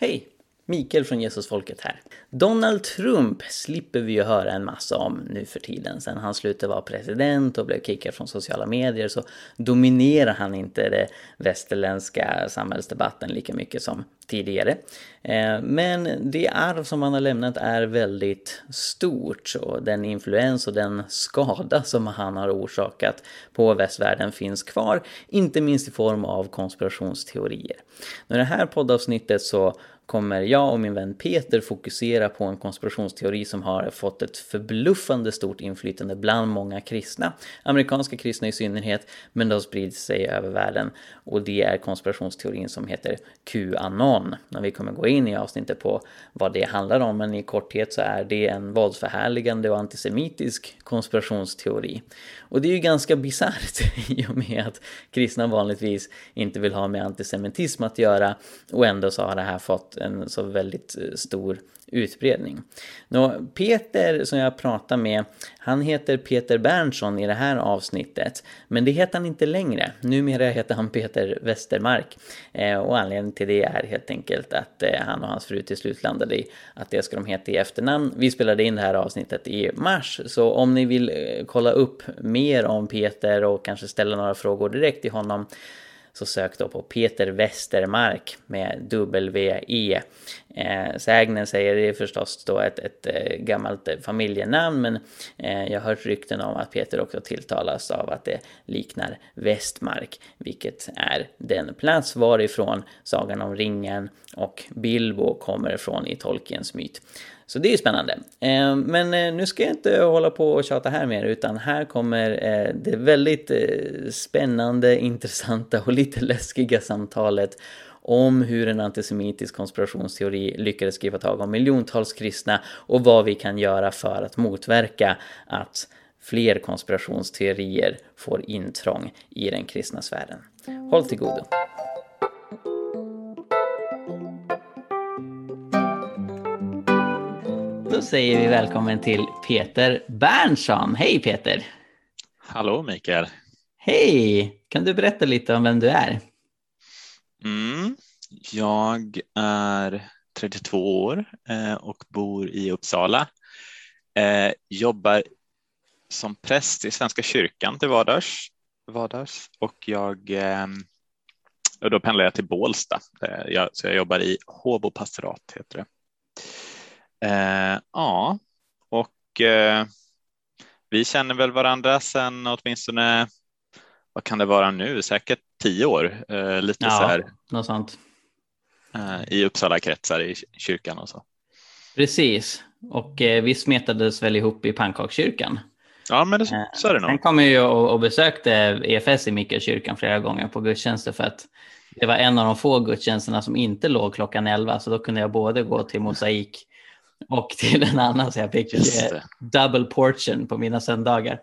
Hej! Mikael från Jesusfolket här. Donald Trump slipper vi ju höra en massa om nu för tiden. Sen han slutade vara president och blev kickad från sociala medier så dominerar han inte den västerländska samhällsdebatten lika mycket som tidigare. Eh, men det arv som han har lämnat är väldigt stort och den influens och den skada som han har orsakat på västvärlden finns kvar, inte minst i form av konspirationsteorier. I det här poddavsnittet så kommer jag och min vän Peter fokusera på en konspirationsteori som har fått ett förbluffande stort inflytande bland många kristna. Amerikanska kristna i synnerhet, men det har spridit sig över världen. Och det är konspirationsteorin som heter Qanon. Men vi kommer gå in i avsnittet på vad det handlar om, men i korthet så är det en våldsförhärligande och antisemitisk konspirationsteori. Och det är ju ganska bisarrt i och med att kristna vanligtvis inte vill ha med antisemitism att göra och ändå så har det här fått en så väldigt eh, stor utbredning. Nå, Peter som jag pratar med, han heter Peter Berntsson i det här avsnittet, men det heter han inte längre. Numera heter han Peter Westermark eh, och anledningen till det är helt enkelt att eh, han och hans fru till slut landade i att det ska de heta i efternamn. Vi spelade in det här avsnittet i mars, så om ni vill eh, kolla upp mer om Peter och kanske ställa några frågor direkt till honom så sök då på Peter Westermark med W-E. Eh, sägnen säger det är förstås då ett, ett, ett gammalt familjenamn men eh, jag har hört rykten om att Peter också tilltalas av att det liknar Västmark, vilket är den plats varifrån Sagan om ringen och Bilbo kommer ifrån i Tolkiens myt. Så det är ju spännande. Eh, men eh, nu ska jag inte hålla på och tjata här mer utan här kommer eh, det väldigt eh, spännande, intressanta och lite läskiga samtalet om hur en antisemitisk konspirationsteori lyckades skriva tag om miljontals kristna och vad vi kan göra för att motverka att fler konspirationsteorier får intrång i den kristna sfären. Håll till godo! Då säger vi välkommen till Peter Berntsson. Hej Peter! Hallå Mikael! Hej! Kan du berätta lite om vem du är? Mm, jag är 32 år eh, och bor i Uppsala. Eh, jobbar som präst i Svenska kyrkan till vardags, vardags och jag ehm, och då pendlar jag till Bålsta. Eh, så jag jobbar i Håbo pastorat heter det. Eh, ja, och eh, vi känner väl varandra sedan åtminstone, vad kan det vara nu, säkert tio år, eh, lite ja, så här. Något sånt. Eh, I Uppsala kretsar i kyrkan och så. Precis, och eh, vi smetades väl ihop i pannkakskyrkan. Ja, men det, så är det nog. Sen kom jag ju och, och besökte EFS i Mikkelskyrkan flera gånger på gudstjänster för att det var en av de få gudstjänsterna som inte låg klockan 11 så då kunde jag både gå till mosaik och till en annan så jag fick double portion på mina söndagar.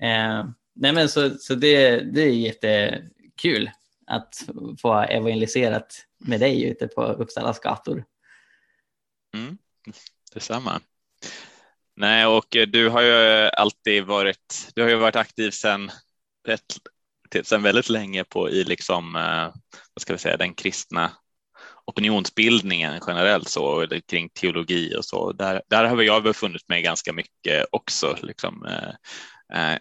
Eh, nej men så, så det, det är jättekul att få evangeliserat med dig ute på Uppsalas gator. Mm, detsamma. Nej, och du har ju alltid varit, du har ju varit aktiv sedan sedan väldigt länge på i liksom, eh, vad ska vi säga, den kristna opinionsbildningen generellt så kring teologi och så. Där, där har jag befunnit mig ganska mycket också. Liksom, eh, eh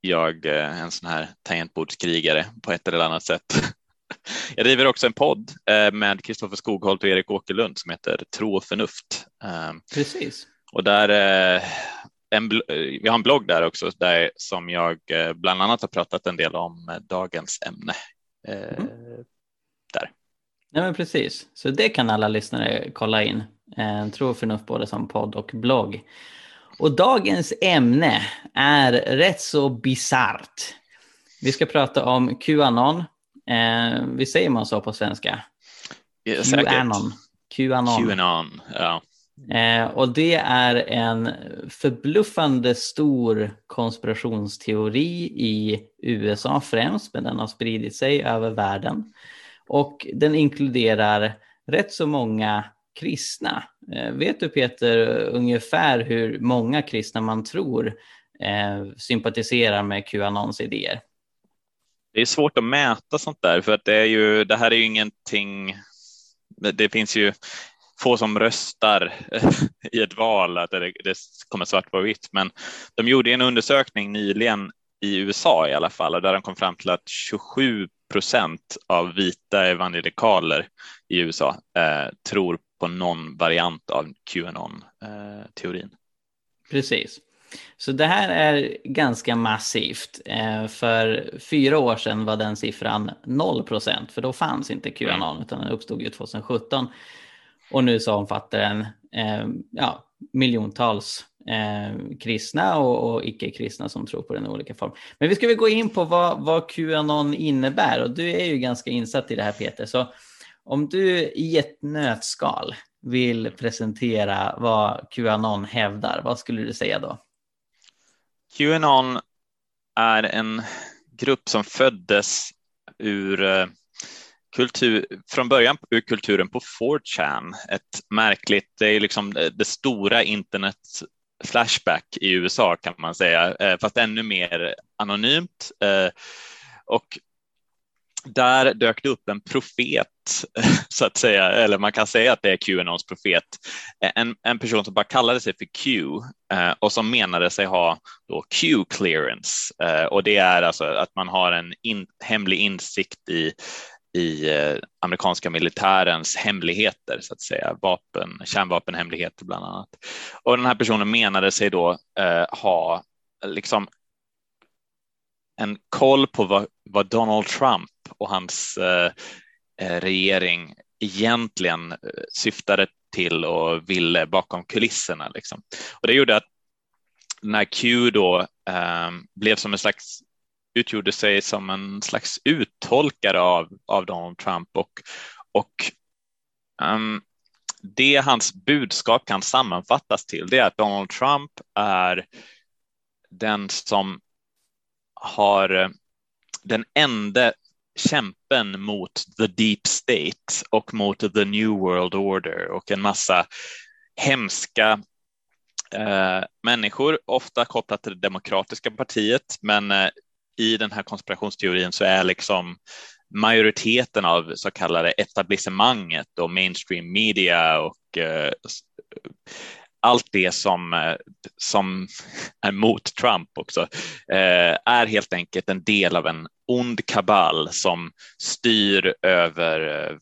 jag är en sån här tangentbordskrigare på ett eller annat sätt. Jag driver också en podd eh, med Kristoffer Skogholt och Erik Åkerlund som heter Tro och förnuft. Eh, Precis. Och där en, vi har en blogg där också där som jag bland annat har pratat en del om dagens ämne. Mm. Ja, men precis. Så det kan alla lyssnare kolla in. Eh, Tro och förnuft både som podd och blogg. Och dagens ämne är rätt så bisarrt. Vi ska prata om Qanon. Eh, vi säger man så på svenska? Ja, Qanon. Qanon. Qanon, ja. Eh, och det är en förbluffande stor konspirationsteori i USA främst, men den har spridit sig över världen och den inkluderar rätt så många kristna. Eh, vet du Peter ungefär hur många kristna man tror eh, sympatiserar med Qanons idéer? Det är svårt att mäta sånt där för att det, är ju, det här är ju ingenting det finns ju få som röstar i ett val, att det, det kommer svart på vitt, men de gjorde en undersökning nyligen i USA i alla fall, och där de kom fram till att 27 procent av vita evangelikaler i USA eh, tror på någon variant av Qanon-teorin. Eh, Precis. Så det här är ganska massivt. Eh, för fyra år sedan var den siffran 0 procent, för då fanns inte Qanon, mm. utan den uppstod ju 2017. Och nu så omfattar den eh, ja, miljontals eh, kristna och, och icke-kristna som tror på den i olika form. Men vi ska väl gå in på vad, vad Qanon innebär och du är ju ganska insatt i det här Peter. Så om du i ett nötskal vill presentera vad Qanon hävdar, vad skulle du säga då? Qanon är en grupp som föddes ur eh, kultur, från början ur kulturen på 4chan, ett märkligt, det är liksom eh, det stora internet flashback i USA kan man säga, eh, fast ännu mer anonymt. Eh, och där dök det upp en profet, så att säga, eller man kan säga att det är Qanons profet, eh, en, en person som bara kallade sig för Q och som menade sig ha då Q-clearance. Och det är alltså att man har en in, hemlig insikt i i eh, amerikanska militärens hemligheter, så att säga, vapen, kärnvapenhemligheter bland annat. Och den här personen menade sig då eh, ha liksom en koll på vad, vad Donald Trump och hans eh, eh regering egentligen eh, syftade till och ville bakom kulisserna. Liksom. Och det gjorde att när Q då eh, blev som en slags utgjorde sig som en slags uttolkare av, av Donald Trump och, och um, det hans budskap kan sammanfattas till det är att Donald Trump är den som har eh, den enda kämpen mot the deep state och mot the new world order och en massa hemska eh, människor, ofta kopplat till det demokratiska partiet, men eh, i den här konspirationsteorin så är liksom majoriteten av så kallade etablissemanget och mainstream media och eh, allt det som, eh, som är mot Trump också eh, är helt enkelt en del av en ond kabal som styr över eh,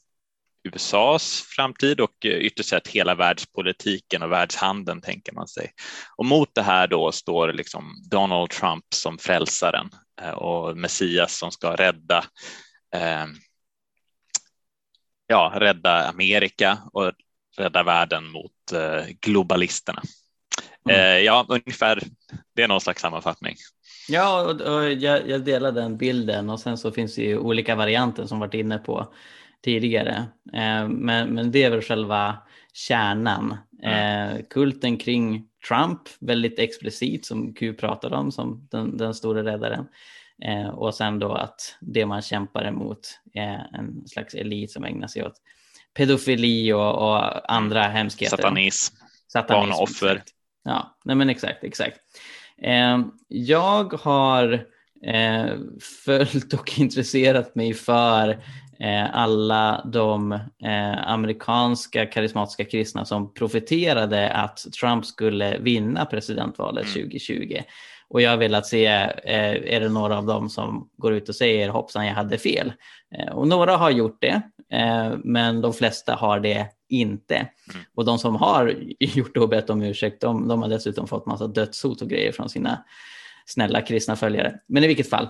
USAs framtid och eh, ytterst sett hela världspolitiken och världshandeln tänker man sig. Och mot det här då står liksom Donald Trump som frälsaren och Messias som ska rädda eh, ja, rädda Amerika och rädda världen mot eh, globalisterna. Mm. ja, ungefär. Det är någon slags sammanfattning. Ja, och, och jag, jag, delar den bilden och sen så finns det ju olika varianter som varit inne på tidigare. men, men det är väl själva kärnan. Mm. kulten kring Trump väldigt explicit som Q pratade om som den, den stora räddaren. Eh, och sen då att det man kämpar emot är en slags elit som ägnar sig åt pedofili och, och andra mm. hemskheter. Satanism, Satanism barnoffer. Ja, nej men exakt, exakt. Eh, jag har eh, följt och intresserat mig för alla de eh, amerikanska karismatiska kristna som profeterade att Trump skulle vinna presidentvalet mm. 2020. Och jag har velat se, eh, är det några av dem som går ut och säger hoppsan jag hade fel? Och några har gjort det, men de flesta har det inte. Mm. Och de som har gjort det och bett om ursäkt, de, de har dessutom fått massa dödshot och grejer från sina snälla kristna följare. Men i vilket fall,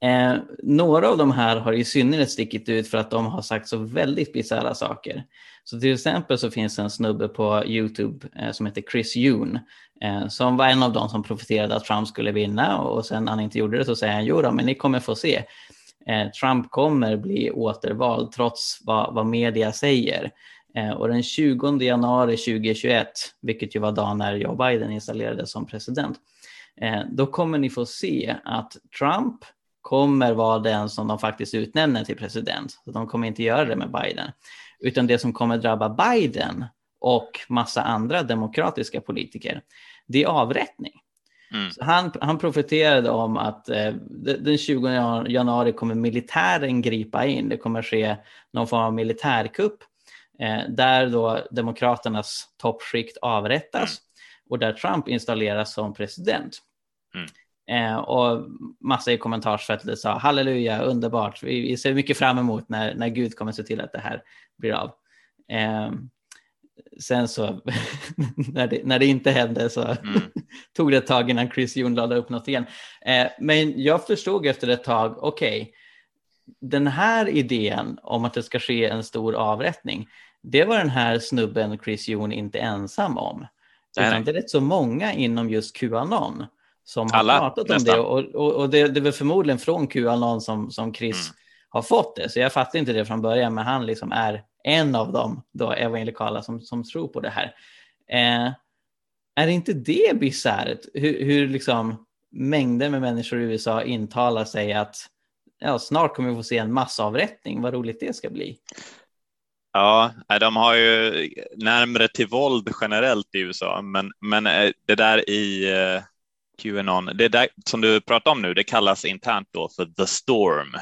Eh, några av de här har i synnerhet stickit ut för att de har sagt så väldigt bisarra saker. Så till exempel så finns en snubbe på Youtube eh, som heter Chris Yoon eh, som var en av de som profiterade att Trump skulle vinna och sen när han inte gjorde det så säger han jo då, men ni kommer få se. Eh, Trump kommer bli återvald trots vad, vad media säger. Eh, och den 20 januari 2021, vilket ju var dagen när Joe Biden installerades som president, eh, då kommer ni få se att Trump kommer vara den som de faktiskt utnämner till president. Så de kommer inte göra det med Biden. Utan det som kommer drabba Biden och massa andra demokratiska politiker, det är avrättning. Mm. han, han profeterade om att eh, den 20 januari kommer militären gripa in. Det kommer ske någon form av militärkupp eh, där då Demokraternas toppskikt avrättas mm. och där Trump installeras som president. Mm. Eh, och massa i kommentarsfältet sa halleluja, underbart, vi, vi, ser mycket fram emot när, när Gud kommer se till att det här blir av. Eh, sen så när, det, när det inte hände så mm. tog det ett tag innan Chris Jon laddade upp något igen. Eh, men jag förstod efter ett tag, okej, okay, den här idén om att det ska ske en stor avrättning, det var den här snubben Chris Jon inte ensam om. Utan det är rätt så många inom just Qanon som har Alla, pratat om nästan. det och, och, och det, det är väl förmodligen från Qanon som, som Chris mm. har fått det. Så jag fattade inte det från början, men han liksom är en av dem då evangelikala som, som tror på det här. Eh, är inte det bisarrt? Hur, hur liksom mängder med människor i USA intalar sig att ja, snart kommer vi få se en massavrättning. Vad roligt det ska bli. Ja, de har ju närmare till våld generellt i USA, men, men eh, det där i eh, Qanon, det där som du pratar om nu, det kallas internt då för the storm. Mm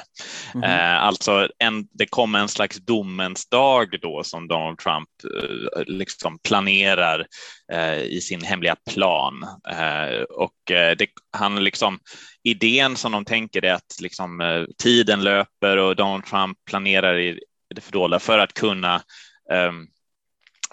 -hmm. eh, alltså en, det kommer en slags domens dag då som Donald Trump eh, liksom planerar eh, i sin hemliga plan. Eh, och eh, det, han liksom, idén som de tänker är att liksom, eh, tiden löper och Donald Trump planerar i det fördolda för att kunna ehm,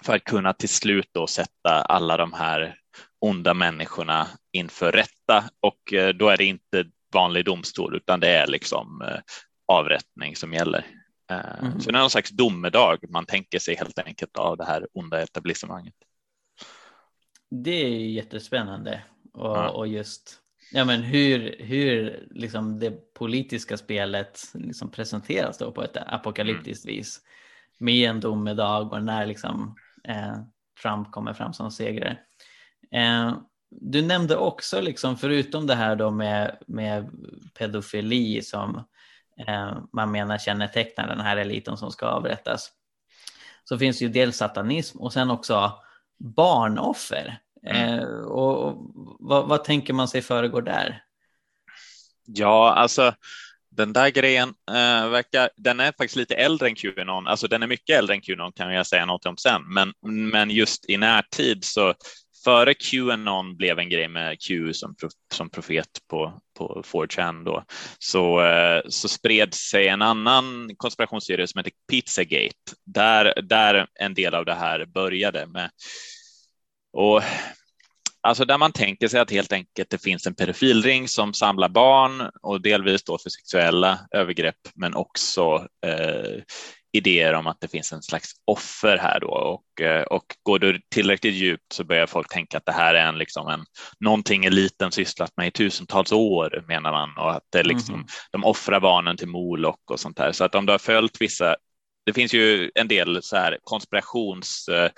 för att kunna till slut då sätta alla de här onda människorna inför rätta och eh, då är det inte vanlig domstol utan det är liksom eh, avrättning som gäller. Mm. Så det är någon slags domedag man tänker sig helt enkelt av det här onda etablissemanget. Det är jättespännande och, ja. och just ja, men hur, hur liksom det politiska spelet liksom presenteras då på ett apokalyptiskt mm. vis med en domedag och när liksom, eh, Trump kommer fram som segrare. Eh, du nämnde också, liksom, förutom det här då med, med pedofili som eh, man menar kännetecknar den här eliten som ska avrättas, så finns det ju dels satanism och sen också barnoffer. Mm. Eh, och, och vad, vad, tänker man sig föregår där? Ja, alltså den där grejen eh, verkar, den är faktiskt lite äldre än Qanon, alltså den är mycket äldre än Qanon kan jag säga något om sen, men, men just i närtid så före Qanon blev en grej med Q som, som profet på, på 4chan då, så, eh, så spred sig en annan konspirationsteori som heter Pizzagate, där, där en del av det här började med. Och Alltså där man tänker sig att helt enkelt det finns en pedofilring som samlar barn och delvis då för sexuella övergrepp, men också eh, idéer om att det finns en slags offer här då och, eh, och går du tillräckligt djupt så börjar folk tänka att det här är en, liksom en, någonting eliten sysslat med i tusentals år menar man och att det liksom, mm. de offrar barnen till Molok och sånt där. Så att om du har följt vissa det finns ju en del så här konspirations Eh,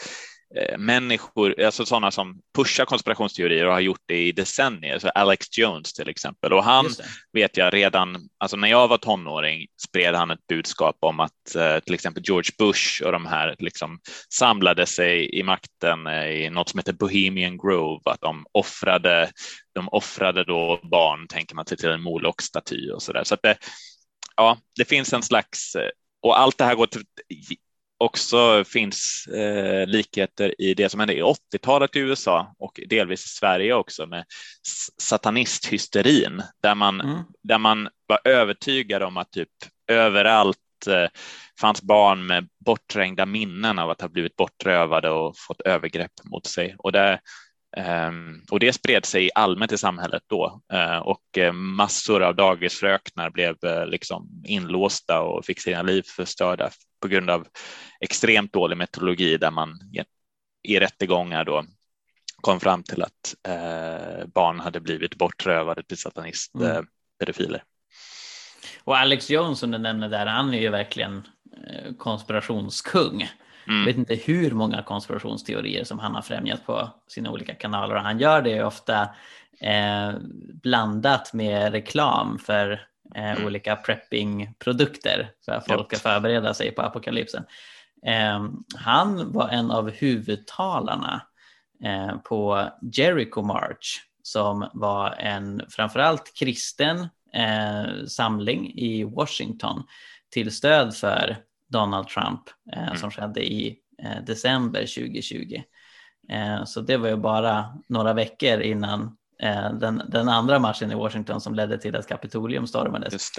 människor, alltså sådana som pushar konspirationsteorier och har gjort det i decennier, så Alex Jones till exempel. Och han vet jag redan, alltså när jag var tonåring spred han ett budskap om att eh, till exempel George Bush och de här liksom samlade sig i makten eh, i något som heter Bohemian Grove, att de offrade, de offrade då barn, tänker man sig till en Moloch-staty och så där. Så att det, ja, det finns en slags och allt det här går till, också finns eh, likheter i det som hände i 80-talet i USA och delvis i Sverige också med satanisthysterin där man, mm. där man var övertygad om att typ överallt eh, fanns barn med bortträngda minnen av att ha blivit bortrövade och fått övergrepp mot sig. Och det, Um, och det spred sig allmänt i samhället då uh, och uh, massor av dagisfröknar blev uh, liksom inlåsta och fick sina liv förstörda på grund av extremt dålig metodologi där man i rättegångar då kom fram till att barn hade blivit bortrövade till satanistpedofiler. Mm. Och Alex Jones som du nämner där, han är ju verkligen konspirationskung. Mm. Jag vet inte hur många konspirationsteorier som han har främjat på sina olika kanaler och han gör det ofta eh, blandat med reklam för eh, olika prepping-produkter för att folk ska förbereda sig på apokalypsen. Eh, han var en av huvudtalarna eh, på Jericho March som var en framförallt kristen eh, samling i Washington till stöd för Donald Trump eh, mm. som skedde i eh, december 2020. Eh, så det var ju bara några veckor innan den, den, andra marschen i Washington som ledde till att Kapitolium stormades.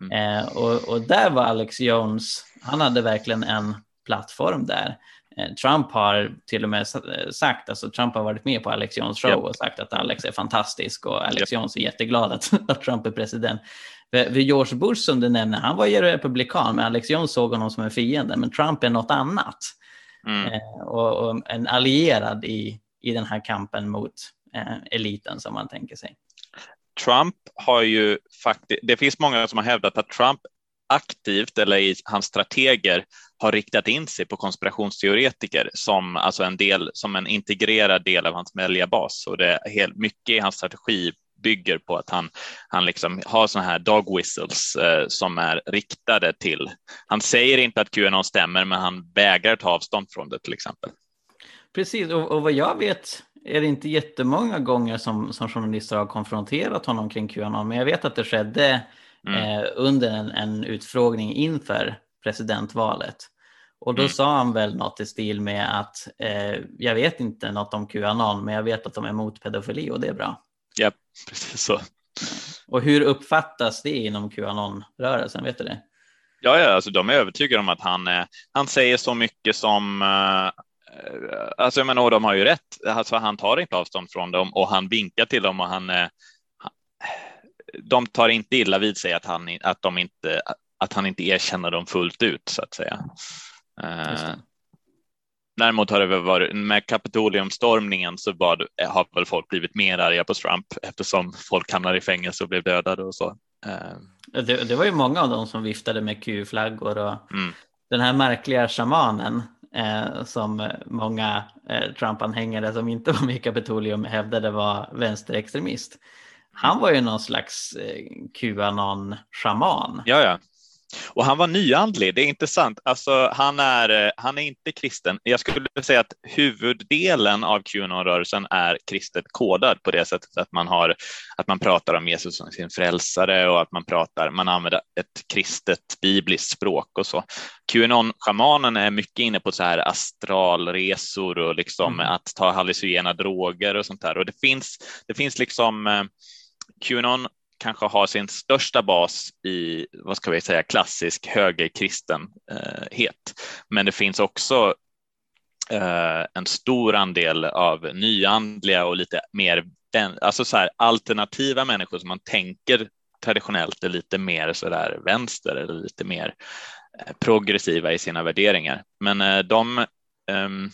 Mm. Eh, och, och, där var Alex Jones, han hade verkligen en plattform där. Eh, Trump har till och med sagt, alltså Trump har varit med på Alex Jones show yep. och sagt att Alex är fantastisk och Alex yep. Jones är jätteglad att, att Trump är president. För George Bush som du nämner, han var ju republikan, men Alex Jones såg honom som en fiende. Men Trump är något annat. Mm. Eh, och, och, en allierad i, i den här kampen mot eh, eliten som man tänker sig. Trump har ju faktiskt, det finns många som har hävdat att Trump aktivt eller i hans strateger har riktat in sig på konspirationsteoretiker som alltså en del som en integrerad del av hans väljarbas och det är helt mycket i hans strategi bygger på att han, han liksom har sådana här dog whistles eh, som är riktade till. Han säger inte att Qanon stämmer, men han vägrar ta avstånd från det till exempel. Precis, och, och vad jag vet är det inte jättemånga gånger som, som journalister har konfronterat honom kring Qanon, men jag vet att det skedde mm. eh, under en, en utfrågning inför presidentvalet. Och då mm. sa han väl något i stil med att eh, jag vet inte något om Qanon, men jag vet att de är emot pedofili och det är bra. Ja, precis så. Och hur uppfattas det inom Qanon-rörelsen? Vet du det? Ja, ja alltså, de är övertygade om att han, eh, han säger så mycket som eh, Alltså jag menar, de har ju rätt. Alltså, han tar inte avstånd från dem och han vinkar till dem och han. Eh, de tar inte illa vid sig att han att de inte att han inte erkänner dem fullt ut så att säga. Däremot har det väl varit med Kapitoliumstormningen så var, har väl folk blivit mer arga på Trump eftersom folk hamnade i fängelse och blev dödade och så. Det, det var ju många av dem som viftade med Q-flaggor och mm. den här märkliga shamanen eh, som många eh, Trump-anhängare som inte var med i Kapitolium hävdade var vänsterextremist. Han var ju någon slags eh, Qanon-shaman. Ja, ja. Och han var nyandlig, det är intressant. Alltså, han, är, eh, han är inte kristen. Jag skulle säga att huvuddelen av Qanon-rörelsen är kristet kodad på det sättet att man, har, att man pratar om Jesus som sin frälsare och att man, pratar, man använder ett kristet bibliskt språk och så. Qanon-shamanen är mycket inne på så här astralresor och liksom mm. att ta hallucinogena droger och sånt där. Och det finns, det finns liksom eh, Qanon kanske har sin största bas i, vad ska vi säga, klassisk högerkristenhet. Men det finns också eh, en stor andel av nyandliga och lite mer alltså så här, alternativa människor som man tänker traditionellt är lite mer så där vänster eller lite mer eh, progressiva i sina värderingar. Men eh, de ehm,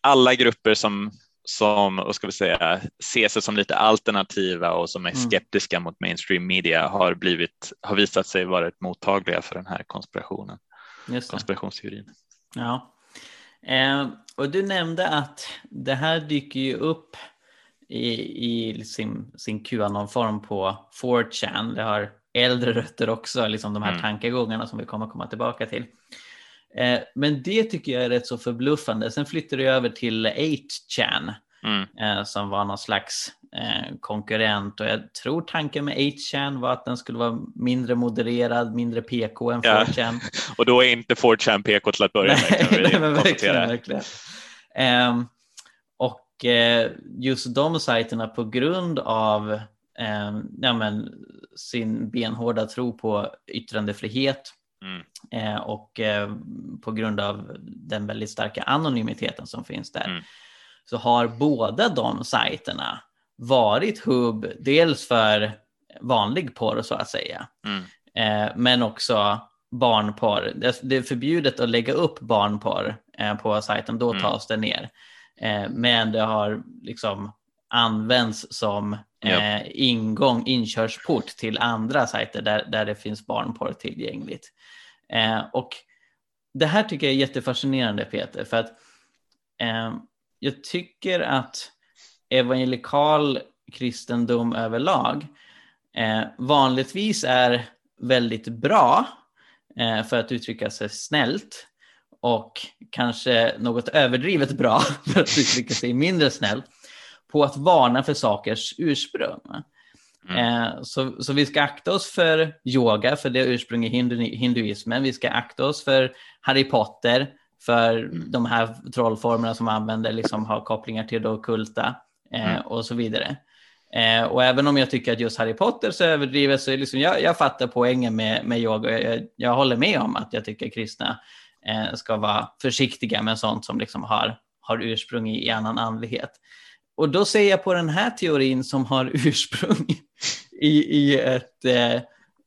alla grupper som som, vad ska vi säga, ser sig som lite alternativa och som är mm. skeptiska mm. mot mainstream media har, blivit, har visat sig vara mottagliga för den här konspirationen, konspirationsteorin. Ja, eh, och du nämnde att det här dyker ju upp i, i sin, sin Qanon-form på 4chan. Det har äldre rötter också, liksom de här mm. tankegångarna som vi kommer komma tillbaka till. Eh, men det tycker jag är rätt så förbluffande. Sen flyttade jag över till 8chan mm. Eh, som var någon slags eh, konkurrent och jag tror tanken med 8chan var att den skulle vara mindre modererad, mindre PK än 4chan. Ja. Och då är inte 4chan PK till att börja med. Nej, nej men verkligen. verkligen. Um, och just de sajterna på grund av um, ja, men, sin benhårda tro på yttrandefrihet Mm. Eh, och eh, på grund av den väldigt starka anonymiteten som finns där mm. så har båda de sajterna varit hubb dels för vanlig porr så att säga mm. eh, men också barnporr. Det är förbjudet att lägga upp barnporr på sajten, då mm. tas det ner. Men det har liksom används som yep. Ingång, inkörsport till andra sajter där, där det finns barnporr tillgängligt. Eh, och det här tycker jag är jättefascinerande Peter, för att eh, jag tycker att evangelikal kristendom överlag eh, vanligtvis är väldigt bra, eh, för att uttrycka sig snällt, och kanske något överdrivet bra, för att uttrycka sig mindre snällt, på att varna för sakers ursprung. Mm. Eh, så, så vi ska akta oss för yoga, för det är ursprung i hindu, hinduismen. Vi ska akta oss för Harry Potter, för mm. de här trollformerna som använder liksom har kopplingar till det ockulta eh, mm. och så vidare. Eh, och även om jag tycker att just Harry Potter så överdrivet så är liksom, jag, jag fattar poängen med, med yoga. Jag, jag håller med om att jag tycker kristna eh, ska vara försiktiga med sånt som liksom har, har ursprung i, i annan andlighet. Och då ser jag på den här teorin som har ursprung i, i ett eh,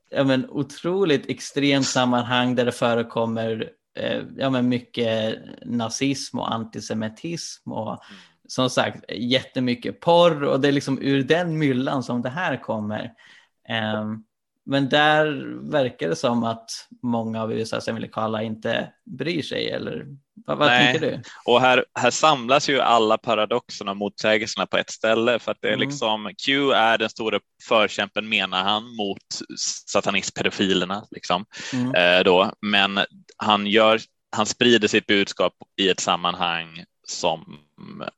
ja, men, otroligt extremt sammanhang där det förekommer eh, ja, men mycket nazism och antisemitism och mm. som sagt jättemycket porr och det är liksom ur den myllan som det här kommer. Um, men där verkar det som att många av USAs evangelikala inte bryr sig, eller vad, vad tänker du? Och här, här samlas ju alla paradoxerna och motsägelserna på ett ställe för att det är mm. liksom Q är den stora förkämpen menar han mot satanistpedofilerna liksom mm. eh, då, men han gör han sprider sitt budskap i ett sammanhang som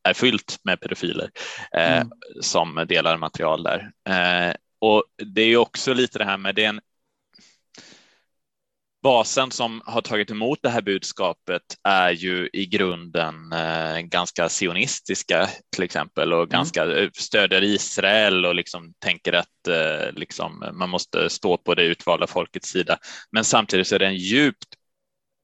är fyllt med pedofiler eh, mm. som delar material där. Eh, och det är också lite det här med den basen som har tagit emot det här budskapet är ju i grunden eh, ganska sionistiska till exempel och mm. ganska eh, stöder Israel och liksom tänker att eh, liksom, man måste stå på det utvalda folkets sida. Men samtidigt så är det en djupt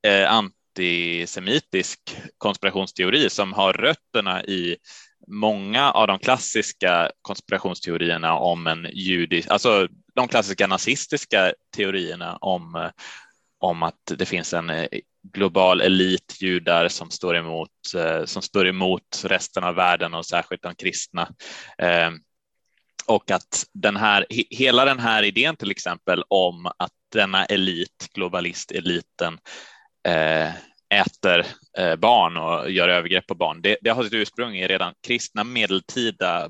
eh, antisemitisk konspirationsteori som har rötterna i många av de klassiska konspirationsteorierna om en judisk, alltså de klassiska nazistiska teorierna om, eh, om att det finns en eh, global elit judar som står emot, eh, som står emot resten av världen och särskilt de kristna. Och att den här, hela den här idén till exempel om att denna elit, globalisteliten, äter eh, barn och gör övergrepp på barn. Det, det, har sitt ursprung i redan kristna medeltida,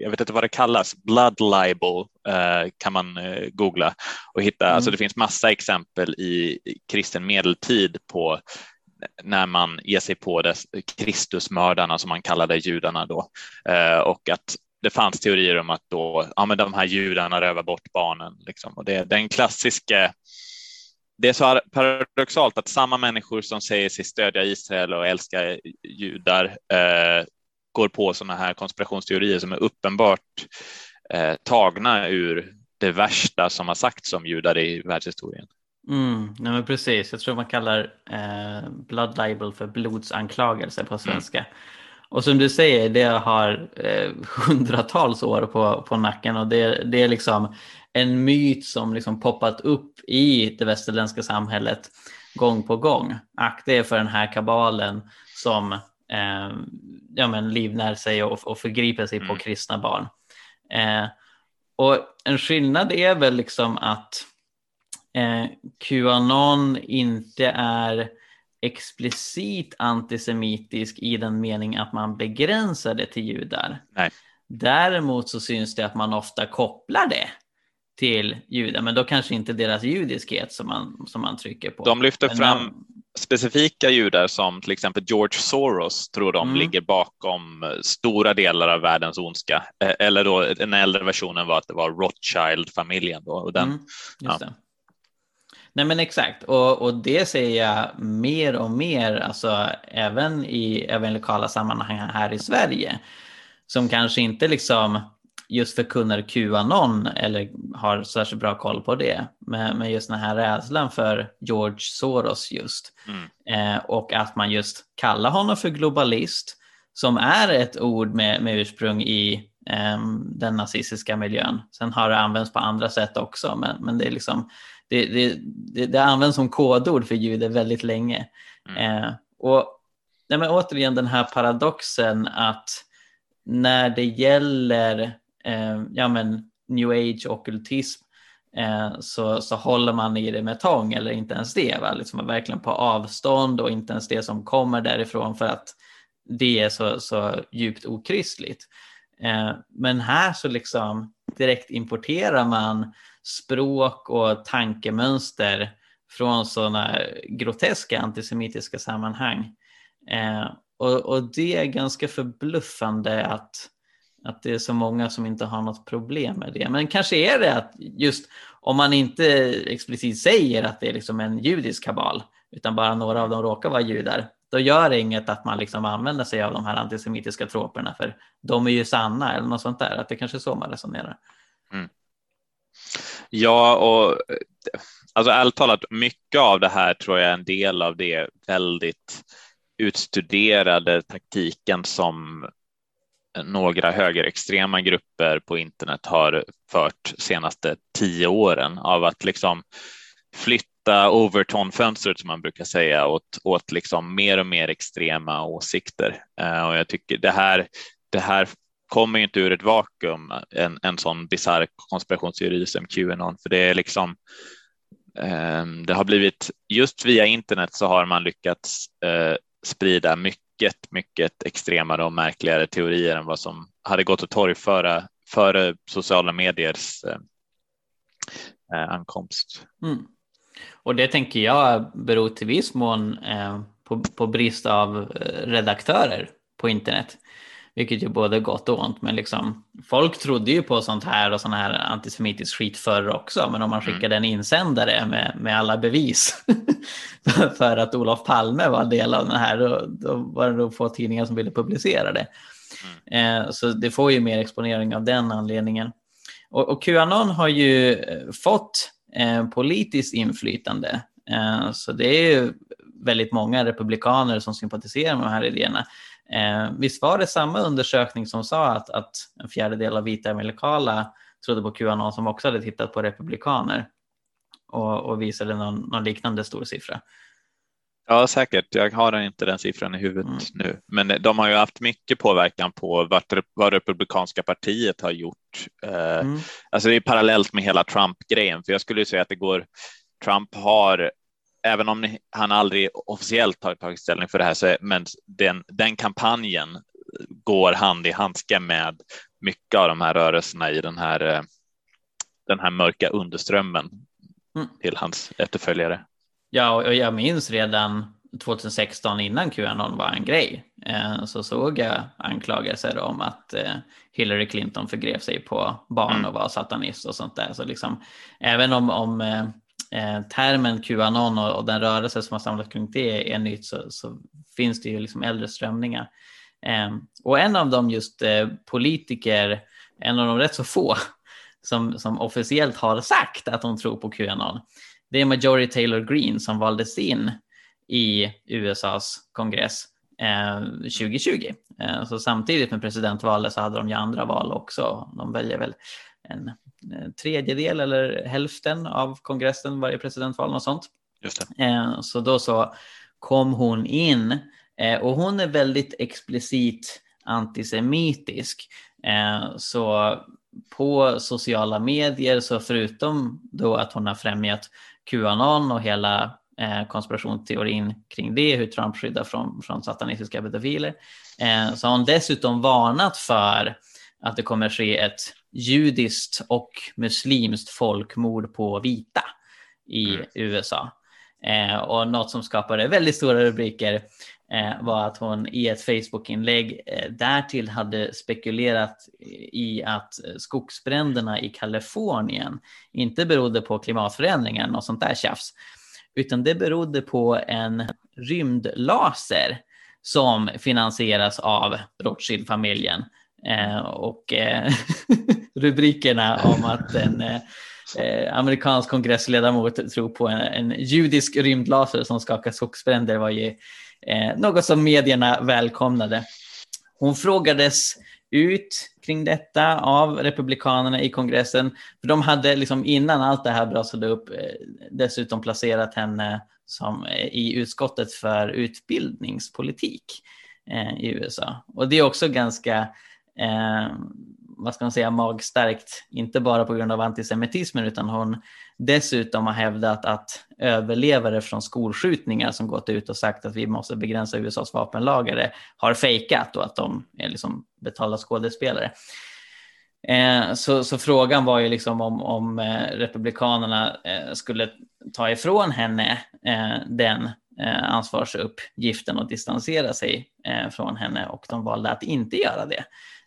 jag vet inte vad det kallas, blood libel eh, kan man eh, googla och hitta. Mm. Alltså det finns massa exempel i kristen medeltid på när man ger sig på det, Kristusmördarna som man kallade judarna då och att det fanns teorier om att då, ja, men de här judarna rövar bort barnen. Liksom. Och det, den klassiska det är så paradoxalt att samma människor som säger sig stödja Israel och älska judar eh, går på sådana här konspirationsteorier som är uppenbart eh, tagna ur det värsta som har sagts om judar i världshistorien. Mm, nej men precis, jag tror man kallar eh, blood libel för blodsanklagelse på svenska. Mm. Och som du säger, det har eh, hundratals år på, på nacken och det, det är liksom en myt som liksom poppat upp i det västerländska samhället gång på gång. Akta er för den här kabalen som eh, ja, men livnär sig och, och förgriper sig mm. på kristna barn. Eh, och en skillnad är väl liksom att eh, Qanon inte är explicit antisemitisk i den mening att man begränsar det till judar. Nej. Däremot så syns det att man ofta kopplar det till judar, men då kanske inte deras judiskhet som man, som man trycker på. De lyfter men fram man... specifika judar som till exempel George Soros tror de mm. ligger bakom stora delar av världens ondska. Eh, eller då den äldre versionen var att det var Rothschild-familjen. Då, och den, mm, ja. Nej men exakt, och, och det ser jag mer och mer, alltså även i även lokala sammanhang här i Sverige, som kanske inte liksom just förkunnar Qanon eller har särskilt bra koll på det. Men, men just den här rädslan för George Soros just. Mm. Eh, och att man just kallar honom för globalist som är ett ord med, med ursprung i eh, den nazistiska miljön. Sen har det använts på andra sätt också, men, men det, är liksom, det, det, det, det används som kodord för judar väldigt länge. Mm. Eh, och nej, men återigen den här paradoxen att när det gäller eh, ja, men new age och ockultism eh, så, så håller man i det med tång eller inte ens det. Va? Liksom verkligen på avstånd och inte ens det som kommer därifrån för att det är så, så djupt okristligt. Eh, men här så liksom direkt importerar man språk och tankemönster från sådana groteska antisemitiska sammanhang. Eh, och, och, det är ganska förbluffande att att det är så många som inte har något problem med det. Men kanske är det att just om man inte explicit säger att det är liksom en judisk kabal, utan bara några av dem råkar vara judar, då gör det inget att man liksom använder sig av de här antisemitiska troperna, för de är ju sanna eller något sånt där. Att det kanske är så man resonerar. Ja, och alltså ärligt talat, mycket av det här tror jag är en del av det väldigt utstuderade taktiken som några högerextrema grupper på internet har fört senaste tio åren av att liksom flytta Overton-fönstret som man brukar säga åt, åt liksom mer och mer extrema åsikter. Eh, och jag tycker det här, det här kommer inte ur ett vakuum, en, en sån bisarr konspirationsteori som Qanon, för det är liksom eh, det har blivit just via internet så har man lyckats eh, sprida mycket mycket, extremare och märkligare teorier än vad som hade gått att torgföra före sociala mediers eh, eh, ankomst. Mm. Och det tänker jag beror till viss mån eh, på, på brist av eh, redaktörer på internet. Vilket ju både gott och ont, men liksom folk trodde ju på sånt här och sån här antisemitisk skit förr också. Men om man mm. skickade en insändare med, med alla bevis för att Olof Palme var del av den här, då, då var det nog få tidningar som ville publicera det. Mm. Eh, så det får ju mer exponering av den anledningen. Och, och Qanon har ju eh, fått eh, politiskt inflytande. Eh, så det är ju väldigt många republikaner som sympatiserar med de här idéerna. Eh, visst var det samma undersökning som sa att, att en fjärdedel av vita evangelikala trodde på Qanon som också hade tittat på republikaner och, och visade någon, någon, liknande stor siffra? Ja, säkert. Jag har inte den siffran i huvudet mm. nu, men de har ju haft mycket påverkan på vad, vad republikanska partiet har gjort. Eh, mm. Alltså det är parallellt med hela Trump-grejen, för jag skulle säga att det går. Trump har även om han aldrig officiellt har tagit ställning för det här, så men den, den kampanjen går hand i handske med mycket av de här rörelserna i den här, eh, den här mörka underströmmen mm. till hans efterföljare. Ja, och jag minns redan 2016 innan Qanon var en grej eh, så såg jag anklagelser om att eh, Hillary Clinton förgrev sig på barn mm. och var satanist och sånt där. Så liksom, även om, om eh, termen Qanon och, och, den rörelse som har samlats kring det är nytt så, så finns det ju liksom äldre strömningar. Eh, och en av dem just eh, politiker, en av de rätt så få som, som officiellt har sagt att de tror på Qanon, det är Majority Taylor Green som valdes in i USAs kongress eh, 2020. Eh, så samtidigt med presidentvalet så hade de ju andra val också. De väljer väl en tredjedel eller hälften av kongressen varje presidentval och sånt. Just det. Eh, så då så kom hon in eh, och hon är väldigt explicit antisemitisk. Så på sociala medier så förutom då att hon har främjat Qanon och hela konspirationsteorin kring det, hur Trump skyddar från, från satanistiska pedofiler, så har hon dessutom varnat för att det kommer ske ett judiskt och muslimskt folkmord på vita i mm. USA. Eh, och något som skapade väldigt stora rubriker eh, var att hon i ett Facebook-inlägg eh, därtill hade spekulerat i att skogsbränderna i Kalifornien inte berodde på klimatförändringar och sånt där tjafs, utan det berodde på en rymdlaser som finansieras av Rothschild-familjen Eh, och eh, rubrikerna om att en eh, eh, amerikansk kongressledamot tror på en, en judisk rymdlaser som skakar skogsbränder var ju eh, något som medierna välkomnade. Hon frågades ut kring detta av republikanerna i kongressen. För de hade liksom innan allt det här brasade upp eh, dessutom placerat henne som i utskottet för utbildningspolitik i USA. Och det är också ganska eh, vad ska man säga, magstarkt, inte bara på grund av antisemitismen utan hon dessutom har hävdat att överlevare från skolskjutningar som gått ut och sagt att vi måste begränsa USAs vapenlagare har fejkat och att de är liksom betalda skådespelare. Eh, så, så, frågan var ju liksom om, om eh, Republikanerna eh, skulle ta ifrån henne eh, den eh, ansvarsuppgiften och distansera sig eh, från henne och de valde att inte göra det.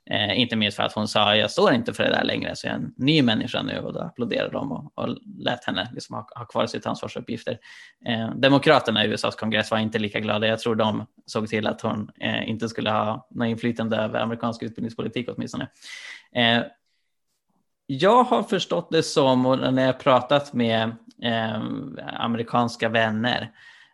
Eh, inte minst för att hon sa jag står inte för det där längre så jag är en ny människa nu och då applåderade de och, och lät henne liksom ha, ha kvar sitt ansvarsuppgifter. Eh, Demokraterna i USAs kongress var inte lika glada. Jag tror de såg till att hon eh, inte skulle ha något inflytande över amerikansk utbildningspolitik åtminstone. Eh, jag har förstått det som, och när jag pratat med eh, amerikanska vänner,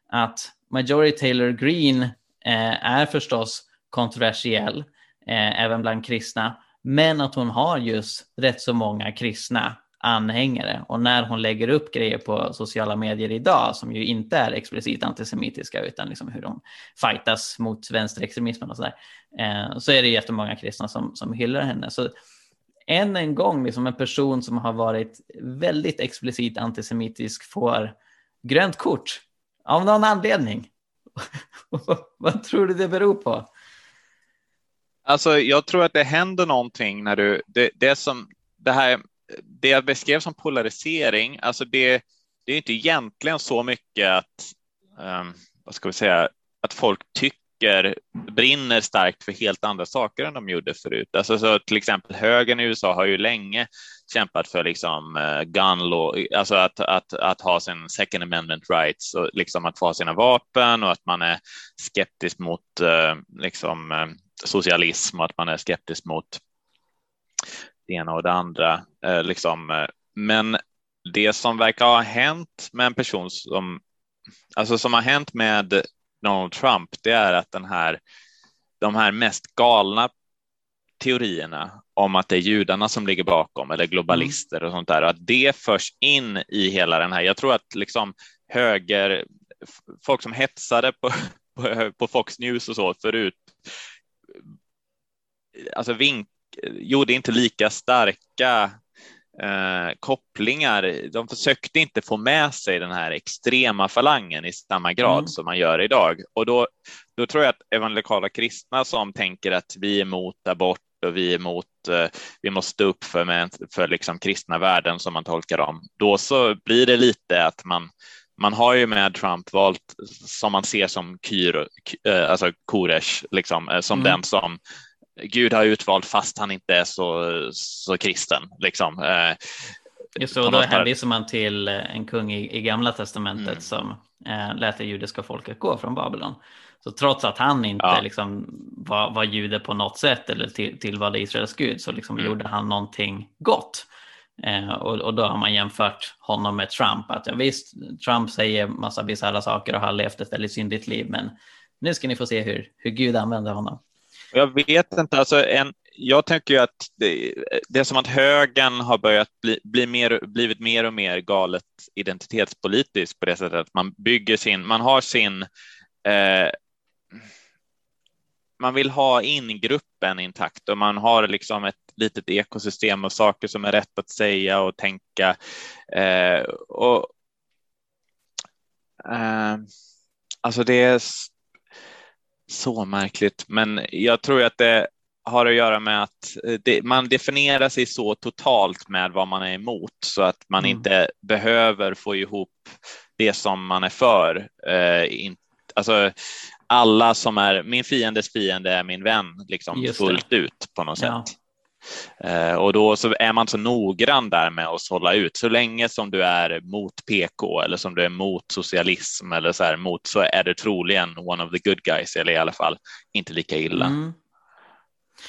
att Majority Taylor Greene eh, är förstås kontroversiell, eh, även bland kristna, men att hon har just rätt så många kristna anhängare. Och när hon lägger upp grejer på sociala medier idag, som ju inte är explicit antisemitiska, utan liksom hur de fightas mot vänsterextremismen och sådär, eh, så är det jättemånga kristna som, som hyllar henne. Så än en gång liksom en person som har varit väldigt explicit antisemitisk får grönt kort av någon anledning. Vad tror du det beror på? Alltså, jag tror att det händer någonting när du, det, det som, det här, det jag beskrev som polarisering, alltså det, det är inte egentligen så mycket att, um, vad ska vi säga, att folk tycker tycker brinner starkt för helt andra saker än de gjorde förut. Alltså så till exempel högern i USA har ju länge kämpat för liksom eh, gun law, alltså att, att, att ha sin second amendment rights och liksom att få ha sina vapen och att man är skeptisk mot eh, liksom eh, socialism och att man är skeptisk mot det ena och det andra. liksom. Men det som verkar ha hänt med en person som alltså som har hänt med Donald Trump, det är att den här, de här mest galna teorierna om att det är judarna som ligger bakom eller globalister och sånt där, att det förs in i hela den här. Jag tror att liksom höger, folk som hetsade på, på, på Fox News och så förut, alltså vink, gjorde inte lika starka eh, kopplingar. De försökte inte få med sig den här extrema falangen i samma grad mm. som man gör idag. Och då, då tror jag att evangelikala kristna som tänker att vi är emot abort och vi är emot, eh, vi måste stå upp för, med, för liksom kristna värden som man tolkar dem. Då så blir det lite att man man har ju med Trump valt som man ser som Kyr, eh, alltså Koresh, liksom, eh, som mm. den som Gud har utvalt fast han inte är så, så kristen. Liksom. Eh, Just så, då hänvisar man till eh, en kung i, i Gamla Testamentet mm. som eh, lät det judiska folket gå från Babylon. Så trots att han inte ja. liksom, var, var jude på något sätt eller till, tillvalde Israels gud så liksom mm. gjorde han någonting gott. Eh, och, och, då har man jämfört honom med Trump. Att ja, visst, Trump säger massa bisarra saker och har levt ett väldigt syndigt liv, men nu ska ni få se hur, hur Gud använder honom. Jag vet inte, alltså en, jag tänker ju att det, det är som att högern har börjat bli, bli mer, blivit mer och mer galet identitetspolitiskt på det sättet att man bygger sin, man har sin eh, man vill ha in gruppen intakt och man har liksom ett litet ekosystem och saker som är rätt att säga och tänka. Eh, och, eh, alltså det är så märkligt, men jag tror att det har att göra med att det, man definierar sig så totalt med vad man är emot så att man mm. inte behöver få ihop det som man är för. Eh, in, alltså, alla som är min fiendes fiende är min vän, liksom fullt ut på något ja. sätt. Eh, och då så är man så noggrann där med att hålla ut. Så länge som du är mot PK eller som du är mot socialism eller så här mot så är du troligen one of the good guys eller i alla fall inte lika illa. Mm.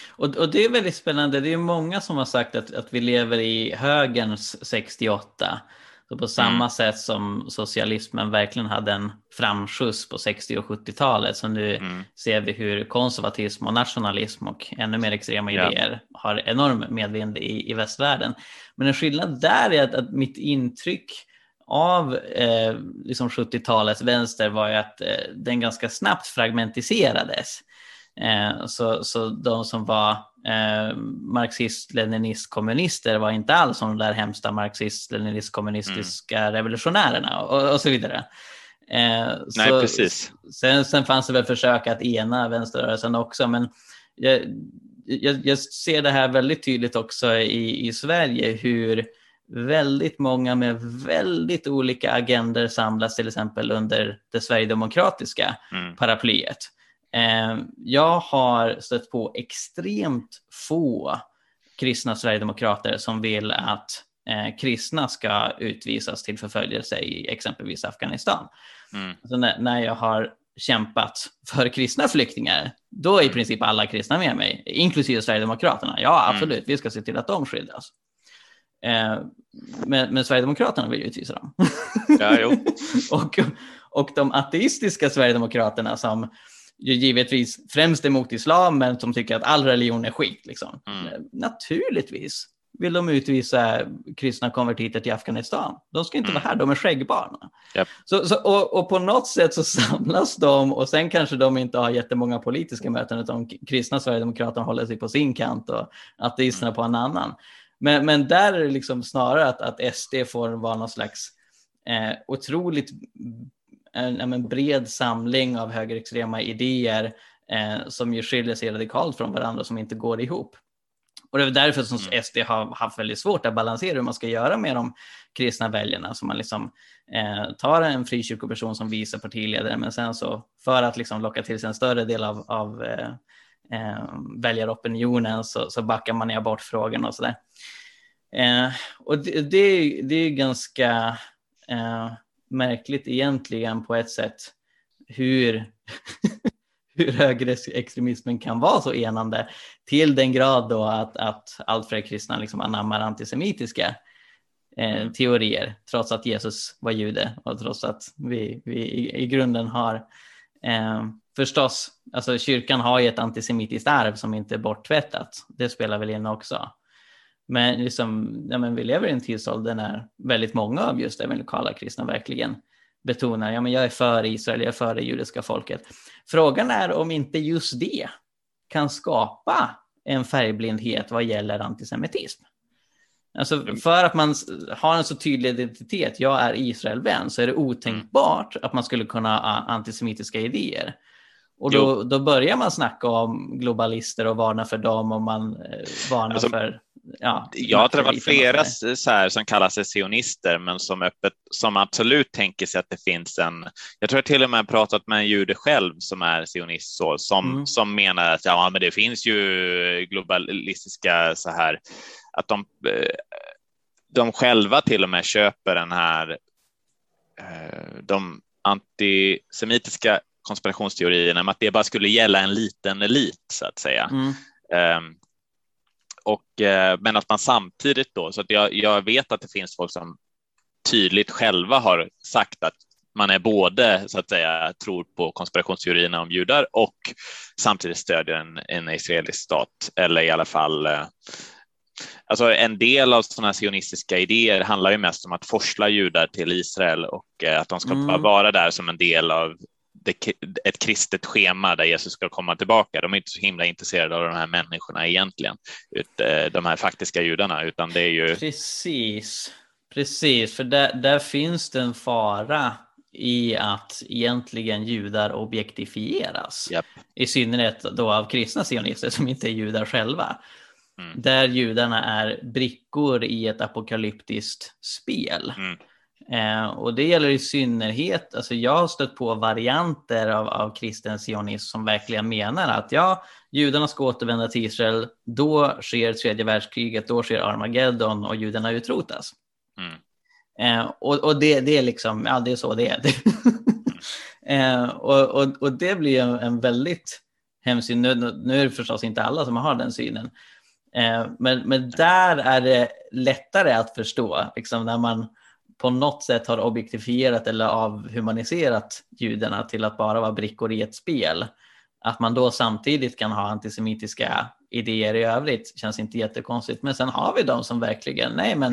Och, och, det är väldigt spännande. Det är många som har sagt att, att vi lever i högerns 68 så på samma mm. sätt som socialismen verkligen hade en framskjuts på 60 och 70-talet så nu mm. ser vi hur konservatism och nationalism och ännu mer extrema yeah. idéer har enorm medvind i, i västvärlden. Men en skillnad där är att, att mitt intryck av eh, liksom 70-talets vänster var ju att eh, den ganska snabbt fragmentiserades. Eh, så, så de som var eh, marxist, leninist, kommunister var inte alls som de där hemska marxist, leninist, kommunistiska mm. revolutionärerna och, och, så vidare. Eh, Nej, så, precis. Sen, sen fanns det väl försök att ena vänsterrörelsen också, men jag, jag, jag ser det här väldigt tydligt också i, i Sverige hur väldigt många med väldigt olika agender samlas till exempel under det sverigedemokratiska mm. paraplyet. Eh, jag har stött på extremt få kristna sverigedemokrater som vill att eh, kristna ska utvisas till förföljelse i exempelvis Afghanistan. Mm. Alltså när, när jag har kämpat för kristna flyktingar, då är i mm. princip alla kristna med mig, inklusive Sverigedemokraterna. Ja, mm. absolut, mm. vi ska se till att de skyddas. Eh, men, men Sverigedemokraterna vill ju utvisa dem. Ja, och, och de ateistiska Sverigedemokraterna som ju givetvis främst emot islam, men som tycker att all religion är skit. Liksom. Mm. Eh, naturligtvis vill de utvisa kristna konvertiter till Afghanistan. De ska inte mm. vara här, de är skäggbarn. Yep. Så, så, och, och, på något sätt så samlas de och sen kanske de inte har jättemånga politiska möten utan kristna sverigedemokrater håller sig på sin kant och ateisterna mm. på en annan. Men, men där är det liksom snarare att, att SD får vara någon slags eh, otroligt en, en, bred samling av högerextrema idéer eh, som ju skiljer sig radikalt från varandra som inte går ihop. Och det är därför som mm. SD har haft väldigt svårt att balansera hur man ska göra med de kristna väljarna. Så man liksom eh, tar en frikyrkoperson som vice partiledare, men sen så för att liksom locka till sig en större del av, av eh, eh, väljaropinionen så, så backar man i abortfrågan och sådär. Eh, och det, det, det är ganska eh, märkligt egentligen på ett sätt hur hur högerextremismen kan vara så enande till den grad då att, att allt fler kristna liksom anammar antisemitiska eh, teorier, trots att Jesus var jude och trots att vi, vi i, i grunden har eh, förstås, alltså kyrkan har ju ett antisemitiskt arv som inte är borttvättat. Det spelar väl in också. Men, liksom, ja, men vi lever i en tidsålder när väldigt många av just även lokala kristna verkligen betonar, ja men jag är för Israel, jag är för det judiska folket. Frågan är om inte just det kan skapa en färgblindhet vad gäller antisemitism. Alltså mm. för att man har en så tydlig identitet, jag är Israelvän, så är det otänkbart att man skulle kunna ha antisemitiska idéer. Och då, då börjar man snacka om globalister och varna för dem och man eh, varnar alltså, för ja, jag har träffat flera så här, som kallar sig sionister, men som öppet, som absolut tänker sig att det finns en, jag tror jag till och med pratat med en jude själv som är sionist, så, som, mm. som menar att ja, men det finns ju globalistiska så här, att de, eh, de själva till och med köper den här, eh, de antisemitiska konspirationsteorierna, att det bara skulle gälla en liten elit så att säga. Mm. Um, och, eh, men att man samtidigt då, så att jag, jag vet att det finns folk som tydligt själva har sagt att man är både så att säga tror på konspirationsteorierna om judar och samtidigt stödjer en, en israelisk stat eller i alla fall eh, Alltså en del av sådana sionistiska idéer handlar ju mest om att forsla judar till Israel och eh, att de ska mm. vara där som en del av ett kristet schema där Jesus ska komma tillbaka. De är inte så himla intresserade av de här människorna egentligen, eh, de här faktiska judarna, utan det är ju. Precis, precis, för där, där finns det en fara i att egentligen judar objektifieras. Yep. I synnerhet då av kristna sionister som inte är judar själva. Mm. Där judarna är brickor i ett apokalyptiskt spel. Mm. Eh, och det gäller i synnerhet, alltså jag har stött på varianter av, av kristen sionism som verkligen menar att ja, judarna ska återvända till Israel, då sker tredje världskriget, då sker Armageddon och judarna utrotas. Mm. Eh, och och det, det är liksom, ja det är så det är. eh, och, och, och det blir en, en väldigt hemsk. Nu, nu är det förstås inte alla som har den synen. Eh, men, men där är det lättare att förstå, liksom när man på något sätt har objektifierat eller avhumaniserat judarna till att bara vara brickor i ett spel. Att man då samtidigt kan ha antisemitiska idéer i övrigt känns inte jättekonstigt. Men sen har vi de som verkligen, nej men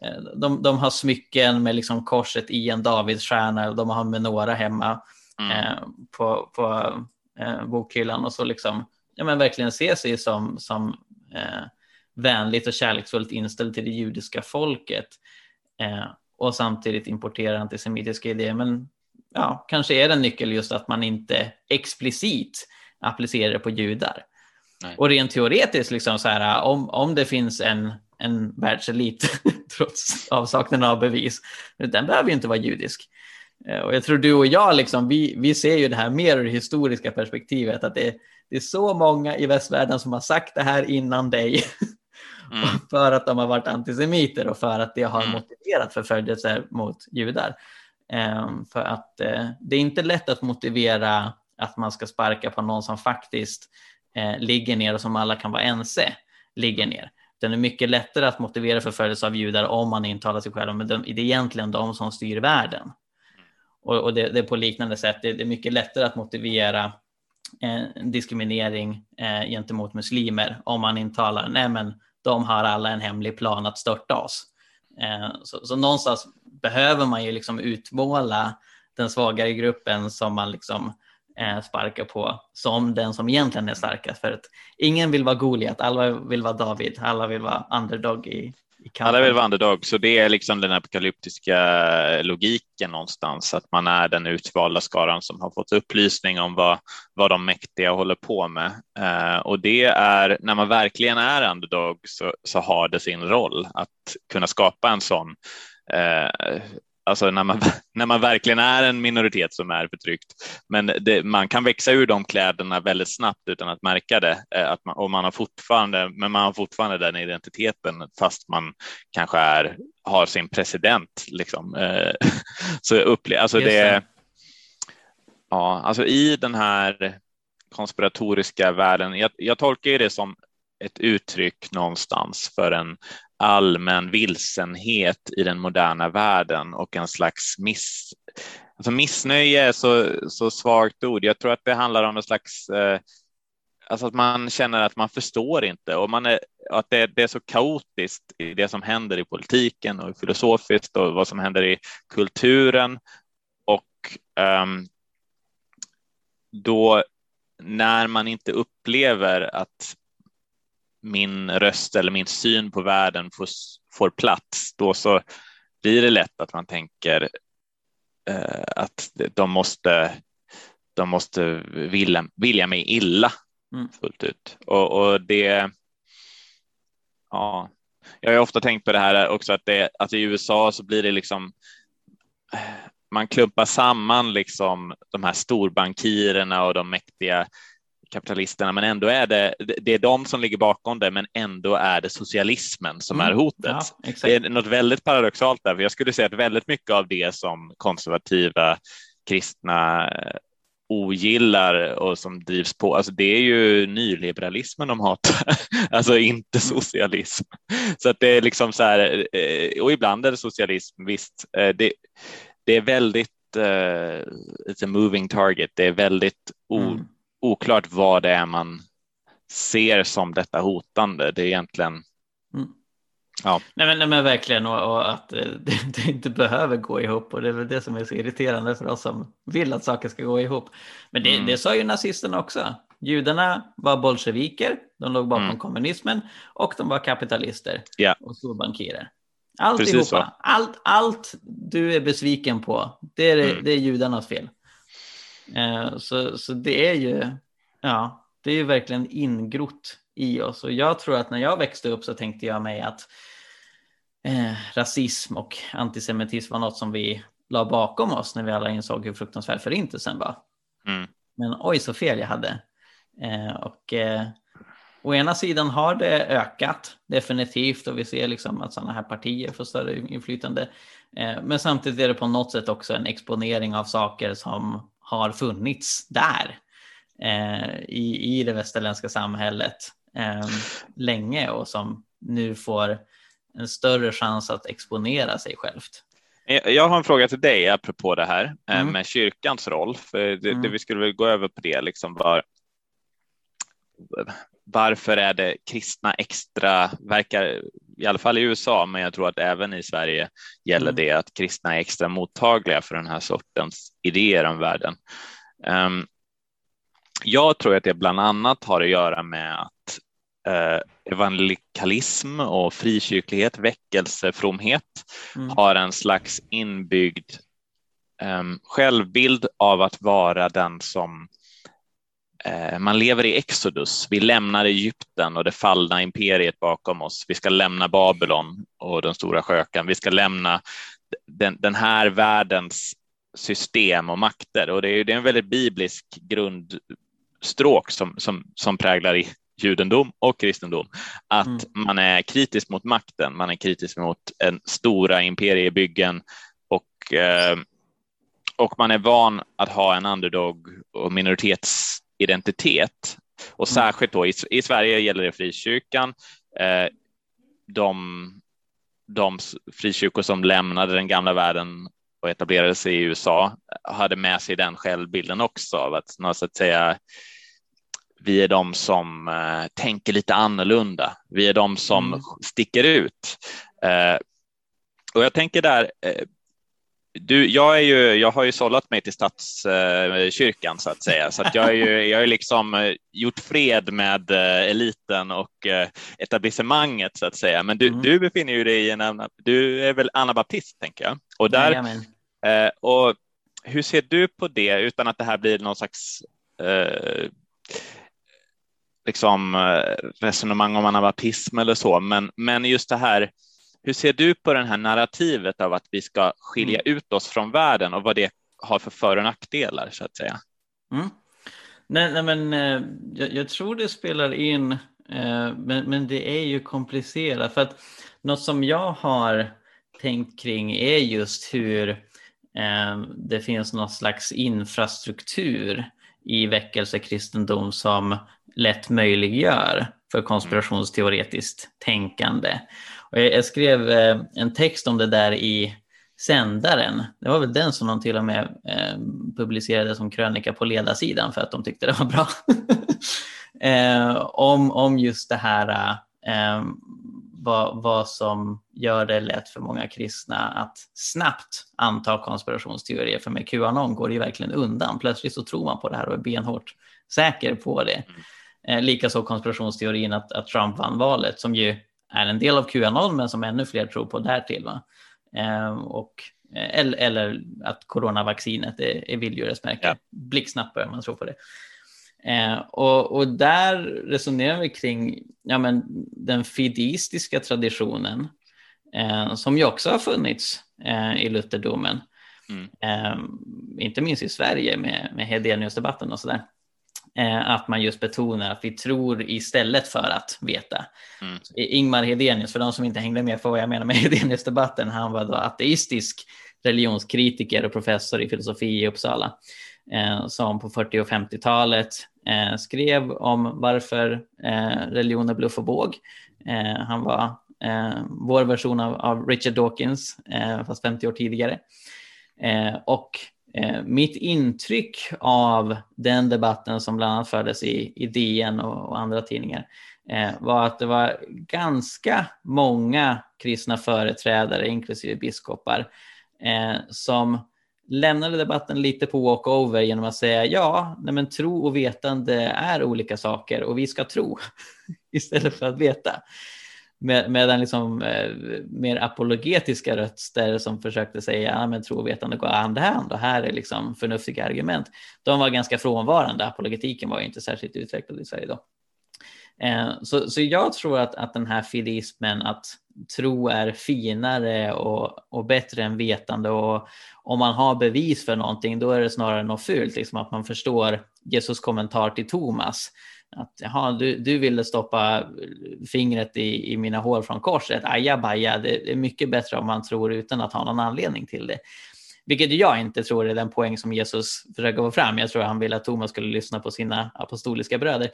eh, de, de har smycken med liksom korset i en Davidsstjärna de har menora hemma mm. eh, på, på eh, bokhyllan och så liksom, ja men verkligen se sig som, som eh, vänligt och kärleksfullt inställd till det judiska folket. Eh, och samtidigt importera antisemitiska idéer. Men ja, kanske är det en nyckel just att man inte explicit applicerar det på judar. Nej. Och rent teoretiskt, liksom så här, om, om det finns en en världselit trots avsaknaden av bevis. Den behöver ju inte vara judisk. Eh, och jag tror du och jag, liksom, vi, vi ser ju det här mer ur det historiska perspektivet, att det, det är så många i västvärlden som har sagt det här innan dig. Mm. för att de har varit antisemiter och för att det har mm. motiverat förföljelser mot judar. Um, för att uh, det är inte lätt att motivera att man ska sparka på någon som faktiskt uh, ligger ner och som alla kan vara ense ligger ner. Det är mycket lättare att motivera förföljelse av judar om man intalar sig själv, men det är egentligen de som styr världen. Och, och det, det, är på liknande sätt, det, det, är mycket lättare att motivera eh, diskriminering eh, gentemot muslimer om man intalar, nej men de har alla en hemlig plan att störta oss. Eh, så, så någonstans behöver man ju liksom utmåla den svagare gruppen som man liksom eh, sparkar på som den som egentligen är starkast. För att ingen vill vara Goliat, alla vill vara David, alla vill vara underdog i, alla vill vara underdog, så det är liksom den apokalyptiska logiken någonstans, att man är den utvalda skaran som har fått upplysning om vad, vad de mäktiga håller på med. Eh, och det är, när man verkligen är underdog så, så har det sin roll att kunna skapa en sån eh, alltså när man, när man verkligen är en minoritet som är förtryckt. Men det, man kan växa ur de kläderna väldigt snabbt utan att märka det. Eh, att man, och man har fortfarande, men man har fortfarande den identiteten fast man kanske är, har sin president. Liksom. Eh, så upple- alltså det, ja, alltså i den här konspiratoriska världen, jag, jag tolkar det som ett uttryck någonstans för en allmän vilsenhet i den moderna världen och en slags miss, alltså missnöje är så, så svagt ord. Jag tror att det handlar om en slags eh, Alltså att man känner att man förstår inte och man är, att det, det, är så kaotiskt i det som händer i politiken och filosofiskt och vad som händer i kulturen. Och um, då när man inte upplever att min röst eller min syn på världen får, får plats, då så blir det lätt att man tänker eh, att de måste, de måste vilja, vilja mig illa mm. fullt ut. Och, och, det, ja, jag har ofta tänkt på det här också att, det, att i USA så blir det liksom man klumpar samman liksom de här storbankirerna och de mäktiga kapitalisterna, men ändå är det, det är de som ligger bakom det, men ändå är det socialismen som mm. är hotet. Ja, det är något väldigt paradoxalt där, för jag skulle säga att väldigt mycket av det som konservativa kristna eh, ogillar och som drivs på, alltså det är ju nyliberalismen de hatar, alltså inte mm. socialism. Så att det är liksom så här, eh, och ibland är det socialism, visst, eh, det, det är väldigt, it's a moving target, det är väldigt mm oklart vad det är man ser som detta hotande. Det är egentligen mm. Ja. Nej, men, nej, men verkligen och, och att det, det, inte behöver gå ihop och det är väl det som är så irriterande för oss som vill att saker ska gå ihop. Men det, mm. det sa ju nazisterna också. Judarna var bolsjeviker, de låg bakom mm. kommunismen och de var kapitalister yeah. och storbankirer. Alltihopa, allt, allt du är besviken på, det är, mm. det är judarnas fel. Eh, så, så det är ju, ja, det är ju verkligen ingrott i oss och jag tror att när jag växte upp så tänkte jag mig att eh, rasism och antisemitism var något som vi la bakom oss när vi alla insåg hur fruktansvärd förintelsen var. Mm. Men oj så fel jag hade. Eh, och eh, å ena sidan har det ökat definitivt och vi ser liksom att sådana här partier får större inflytande. Eh, men samtidigt är det på något sätt också en exponering av saker som har funnits där eh, i, i det västerländska samhället eh, länge och som nu får en större chans att exponera sig självt. Jag har en fråga till dig apropå det här eh, mm. med kyrkans roll. För det, mm. det vi skulle gå över på det, liksom var, varför är det kristna extra, verkar i alla fall i USA, men jag tror att även i Sverige gäller mm. det att kristna är extra mottagliga för den här sortens idéer om världen. Um, jag tror att det bland annat har att göra med att eh, evangelikalism och frikyrklighet, väckelsefromhet mm. har en slags inbyggd um, självbild av att vara den som man lever i Exodus. Vi lämnar Egypten och det fallna imperiet bakom oss. Vi ska lämna Babylon och den stora skökan. Vi ska lämna den, den här världens system och makter och det är, det är en väldigt biblisk grundstråk som, som, som präglar i judendom och kristendom, att mm. man är kritisk mot makten, man är kritisk mot en stora imperiebyggen och, eh, och man är van att ha en underdog och minoritetsidentitet. Och mm. särskilt då i, i Sverige gäller det frikyrkan. Eh, de, de frikyrkor som lämnade den gamla världen och etablerade sig i USA hade med sig den självbilden också av att, så att säga, vi är de som eh, tänker lite annorlunda. Vi är de som mm. sticker ut. Eh, och jag tänker där, eh, du, jag, är ju, jag har ju sållat mig till stadskyrkan så att säga, så att jag, är ju, jag har liksom eh, gjort fred med eh, eliten och eh, etablissemanget så att säga. Men du, mm. du befinner ju dig i en, du är väl anabaptist tänker jag. Och, där, eh, och hur ser du på det utan att det här blir någon slags eh, liksom, resonemang om anabapism eller så, men, men just det här, hur ser du på det här narrativet av att vi ska skilja mm. ut oss från världen och vad det har för för och nackdelar så att säga? Mm. Nej, nej, men eh, jag, jag, tror det spelar in, eh, men, men det är ju komplicerat för att något som jag har tänkt kring är just hur det finns någon slags infrastruktur i väckelsekristendom som lätt möjliggör för konspirationsteoretiskt tänkande. Och jag, skrev eh, en text om det där i Sändaren. Det var väl den som de till och med eh, publicerade som krönika på ledarsidan för att de tyckte det var bra. eh, om, om just det här eh, vad, vad som gör det lätt för många kristna att snabbt anta konspirationsteorier. För med Qanon går det ju verkligen undan. Plötsligt så tror man på det här och är benhårt säker på det. Eh, Likaså konspirationsteorin att, att Trump vann valet som ju är en del av Qanon men som ännu fler tror på därtill. Va? Eh, och, eh, eller, eller att coronavaccinet är, är vilddjursmärke. Ja. Blixtsnabbt börjar man tro på det. Eh, och, och, där resonerar vi kring ja, men, den fideistiska traditionen eh, som ju också har funnits eh, i lutherdomen. Mm. Eh, inte minst i Sverige med, med Hedeniusdebatten och sådär. Eh, att man just betonar att vi tror istället för att veta. Mm. Ingmar Hedenius, för de som inte hängde med på vad jag menar med Hedeniusdebatten, han var då ateistisk religionskritiker och professor i filosofi i Uppsala eh, som på 40 och 50-talet eh, skrev om varför religion är bluff och båg. Han var vår version av, av Richard Dawkins, fast 50 år tidigare. och Eh, mitt intryck av den debatten som bland annat fördes i, i DN och, och andra tidningar eh, var att det var ganska många kristna företrädare, inklusive biskopar, eh, som lämnade debatten lite på walkover genom att säga ja, nej men tro och vetande är olika saker och vi ska tro istället för att veta. Med, medan liksom, eh, mer apologetiska röster som försökte säga ja, men tro och vetande går hand i hand och här är liksom förnuftiga argument. De var ganska frånvarande. Apologetiken var ju inte särskilt utvecklad i Sverige då. Eh, så, så jag tror att, att den här fideismen, att tro är finare och, och bättre än vetande och om man har bevis för någonting då är det snarare något fult, liksom att man förstår Jesus kommentar till Thomas. Att jaha, du, du ville stoppa fingret i, i mina hår från korset, ajabaja, det är mycket bättre om man tror utan att ha någon anledning till det. Vilket jag inte tror är den poäng som Jesus försöker få fram. Jag tror han ville att Thomas skulle lyssna på sina apostoliska bröder.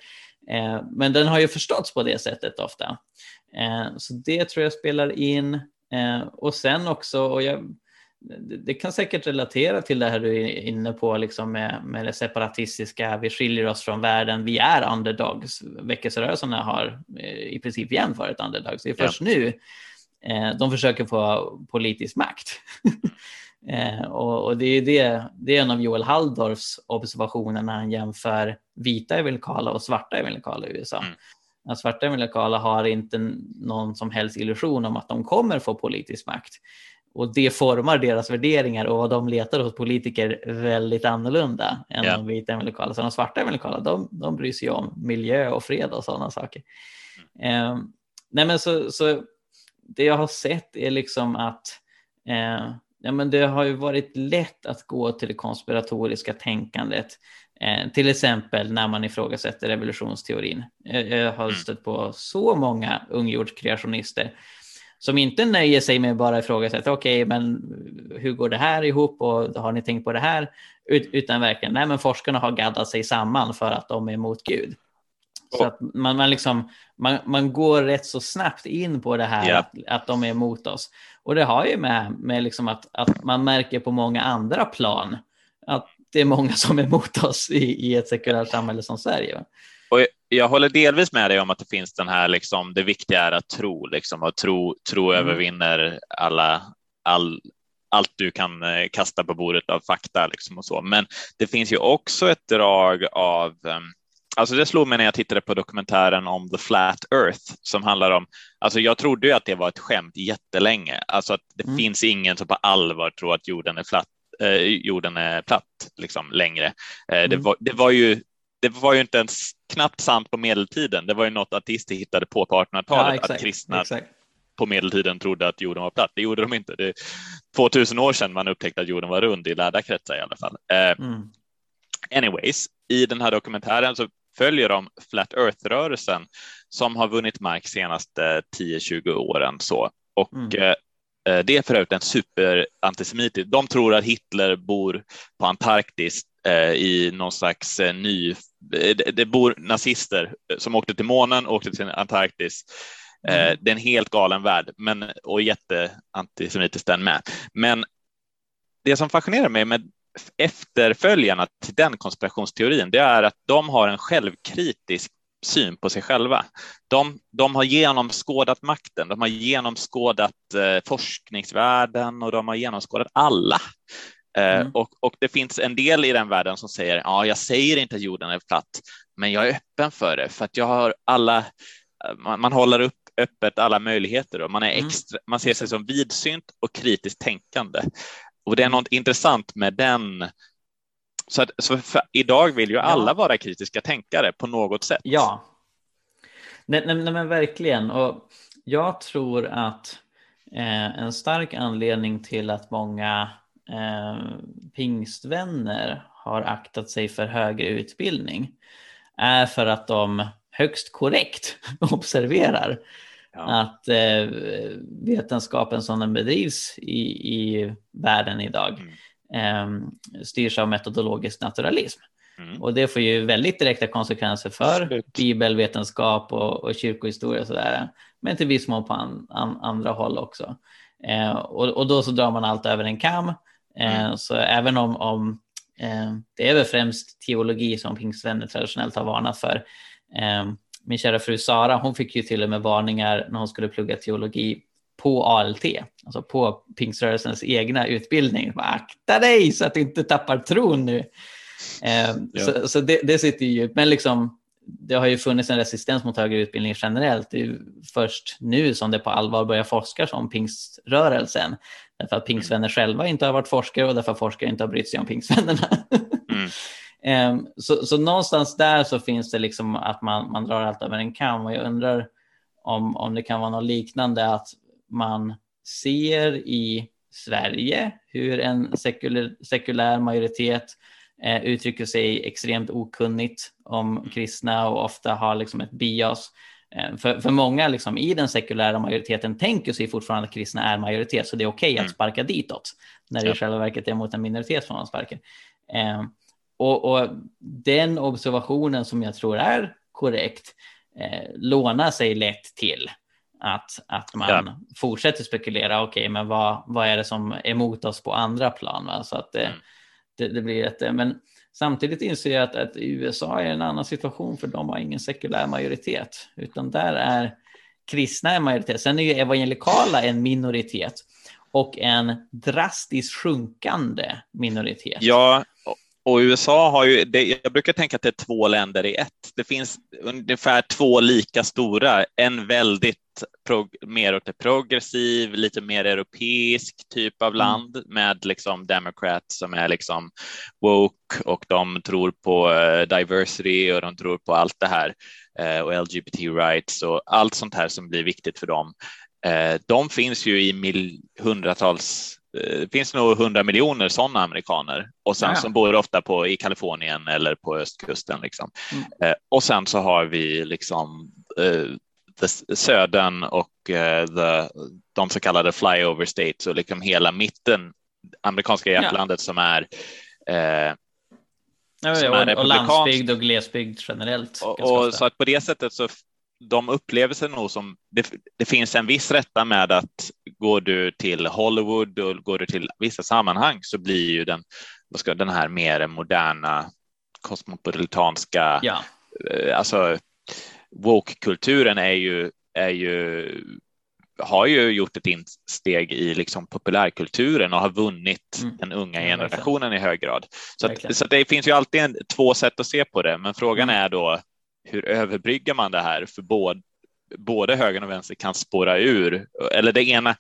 Eh, men den har ju förståtts på det sättet ofta. Eh, så det tror jag spelar in. Eh, och sen också, och jag, det kan säkert relatera till det här du är inne på liksom med, med det separatistiska, vi skiljer oss från världen, vi är underdogs. Väckelserörelserna har i princip jämt varit underdogs. Det är först ja. nu de försöker få politisk makt. Eh, och, och, det, är det, det är en av Joel Halldorfs observationer när han jämför vita evangelikala och svarta evangelikala i USA. Mm. Att svarta evangelikala har inte någon som helst illusion om att de kommer få politisk makt. Och det formar deras värderingar och vad de letar hos politiker väldigt annorlunda än yeah. de vita evangelikala. Så de svarta evangelikala, de, de bryr sig om miljö och fred och sådana saker. Eh, nej men så, så det jag har sett är liksom att eh, ja, men det har ju varit lätt att gå till det konspiratoriska tänkandet. Eh, till exempel när man ifrågasätter revolutionsteorin. Jag, jag har mm. stött på så många ungjordskreationister som inte nöjer sig med bara ifrågasätta, okej, okay, men hur går det här ihop och har ni tänkt på det här? Ut, utan verkligen, nej men forskarna har gaddat sig samman för att de är emot Gud. Så att man, man, liksom, man, man går rätt så snabbt in på det här yeah. att, att de är emot oss. Och det har ju med, med liksom att, att man märker på många andra plan att det är många som är emot oss i, i ett sekulärt samhälle som Sverige. Och jag håller delvis med dig om att det finns den här, liksom, det viktiga är att tro, liksom, att tro, tro mm. övervinner alla, all, allt du kan eh, kasta på bordet av fakta liksom och så. Men det finns ju också ett drag av ehm, Alltså det slog mig när jag tittade på dokumentären om The Flat Earth som handlar om, alltså jag trodde ju att det var ett skämt jättelänge, alltså att det mm. finns ingen som på allvar tror att jorden är platt, eh, jorden är platt liksom längre. Eh, mm. det, var, det var ju det var ju inte ens knappt sant på medeltiden. Det var ju något ateister hittade på på 1800-talet, ja, att kristna exakt. på medeltiden trodde att jorden var platt. Det gjorde de inte. Det är 2000 år sedan man upptäckte att jorden var rund i lärda kretsar i alla fall. Eh, mm. Anyways, i den här dokumentären så följer de Flat Earth-rörelsen som har vunnit mark senaste 10-20 åren så och mm. Eh, eh, det är för övrigt en superantisemitisk. De tror att Hitler bor på Antarktis i någon slags eh, ny... Eh, det, bor nazister som åkte till månen, åkte till Antarktis. Mm. Det är en helt galen värld, men, och jätteantisemitiskt den med. Men det som fascinerar mig med efterföljarna till den konspirationsteorin, det är att de har en självkritisk syn på sig själva. De, de har genomskådat makten, de har genomskådat eh, forskningsvärlden och de har genomskådat alla. Eh, mm. och, och det finns en del i den världen som säger, ja, jag säger inte att jorden är platt, men jag är öppen för det, för att jag har alla, eh, man, man håller upp öppet alla möjligheter och man, är mm. extra, mm. man ser sig som vidsynt och kritiskt tänkande. Och det är något intressant med den. Så, att, så idag vill ju alla vara kritiska tänkare på något sätt. Ja, nej, nej, nej men verkligen. Och jag tror att eh, en stark anledning till att många eh, pingstvänner har aktat sig för högre utbildning är för att de högst korrekt observerar ja. att eh, vetenskapen som den bedrivs i, i världen idag mm. eh, styrs av metodologisk naturalism. Mm. Och det får ju väldigt direkta konsekvenser för Slut. bibelvetenskap och, och kyrkohistoria och sådär. Men till viss mån på an, an, andra håll också. Eh, och, och, då så drar man allt över en kam. Eh, mm. Så även om, om eh, det är väl främst teologi som pingstvänner traditionellt har varnat för, eh, min kära fru Sara, hon fick ju till och med varningar när hon skulle plugga teologi på ALT, alltså på pingströrelsens egna utbildning. Akta dig så att du inte tappar tron nu. Ja. Så, så det, det, sitter ju men liksom, det har ju funnits en resistens mot högre utbildning generellt. Det är först nu som det på allvar börjar forskas om pingströrelsen. Därför att pingstvänner mm. själva inte har varit forskare och därför att forskare inte har brytt sig om pingstvännerna. Mm. Ehm, så, så någonstans där så finns det liksom att man, man drar allt över en kam och jag undrar om, om det kan vara något liknande att man ser i Sverige hur en sekulär, sekulär majoritet eh, uttrycker sig extremt okunnigt om kristna och ofta har liksom ett bias. Eh, för, för många liksom, i den sekulära majoriteten tänker sig fortfarande att kristna är majoritet, så det är okej okay att mm. sparka ditåt, när det ja. i själva verket är mot en minoritet som man sparkar. Eh, och, och, den observationen som jag tror är korrekt eh, lånar sig lätt till att, att man ja. fortsätter spekulera. Okej, okay, men vad, vad är det som är emot oss på andra plan? Va? Så att eh, mm. det, det, blir ett, men samtidigt inser jag att, att USA är en annan situation för de har ingen sekulär majoritet, utan där är kristna en majoritet. Sen är ju evangelikala en minoritet och en drastiskt sjunkande minoritet. Ja, och USA har ju, det, jag brukar tänka att det är två länder i ett. Det finns ungefär två lika stora, en väldigt mer åt det progressiv, lite mer europeisk typ av mm. land mm. med liksom Democrats som är liksom woke och de tror på uh, diversity och de tror på allt det här uh, och LGBT rights och allt sånt här som blir viktigt för dem. Uh, de finns ju i mil, hundratals det finns nog hundra miljoner sådana amerikaner och sen ja. som bor ofta på i Kalifornien eller på östkusten liksom. Mm. och sen så har vi liksom södern och eh, the, de så kallade flyover states och liksom hela mitten, amerikanska hjärtlandet ja. som är eh, Ja, som och, är och landsbygd och glesbygd generellt. Och, och så att på det sättet så de upplever sig nog som det, det, finns en viss rätta med att går du till Hollywood och går du till vissa sammanhang så blir ju den, vad ska, den här mer moderna kosmopolitanska, ja. Eh, alltså woke-kulturen är ju, är ju, har ju gjort ett insteg i liksom populärkulturen och har vunnit mm. den unga generationen i hög grad. Så, att, så det finns ju alltid en, två sätt att se på det, men frågan mm. är då hur överbryggar man det här? För både, både höger och vänster kan spåra ur, eller det ena,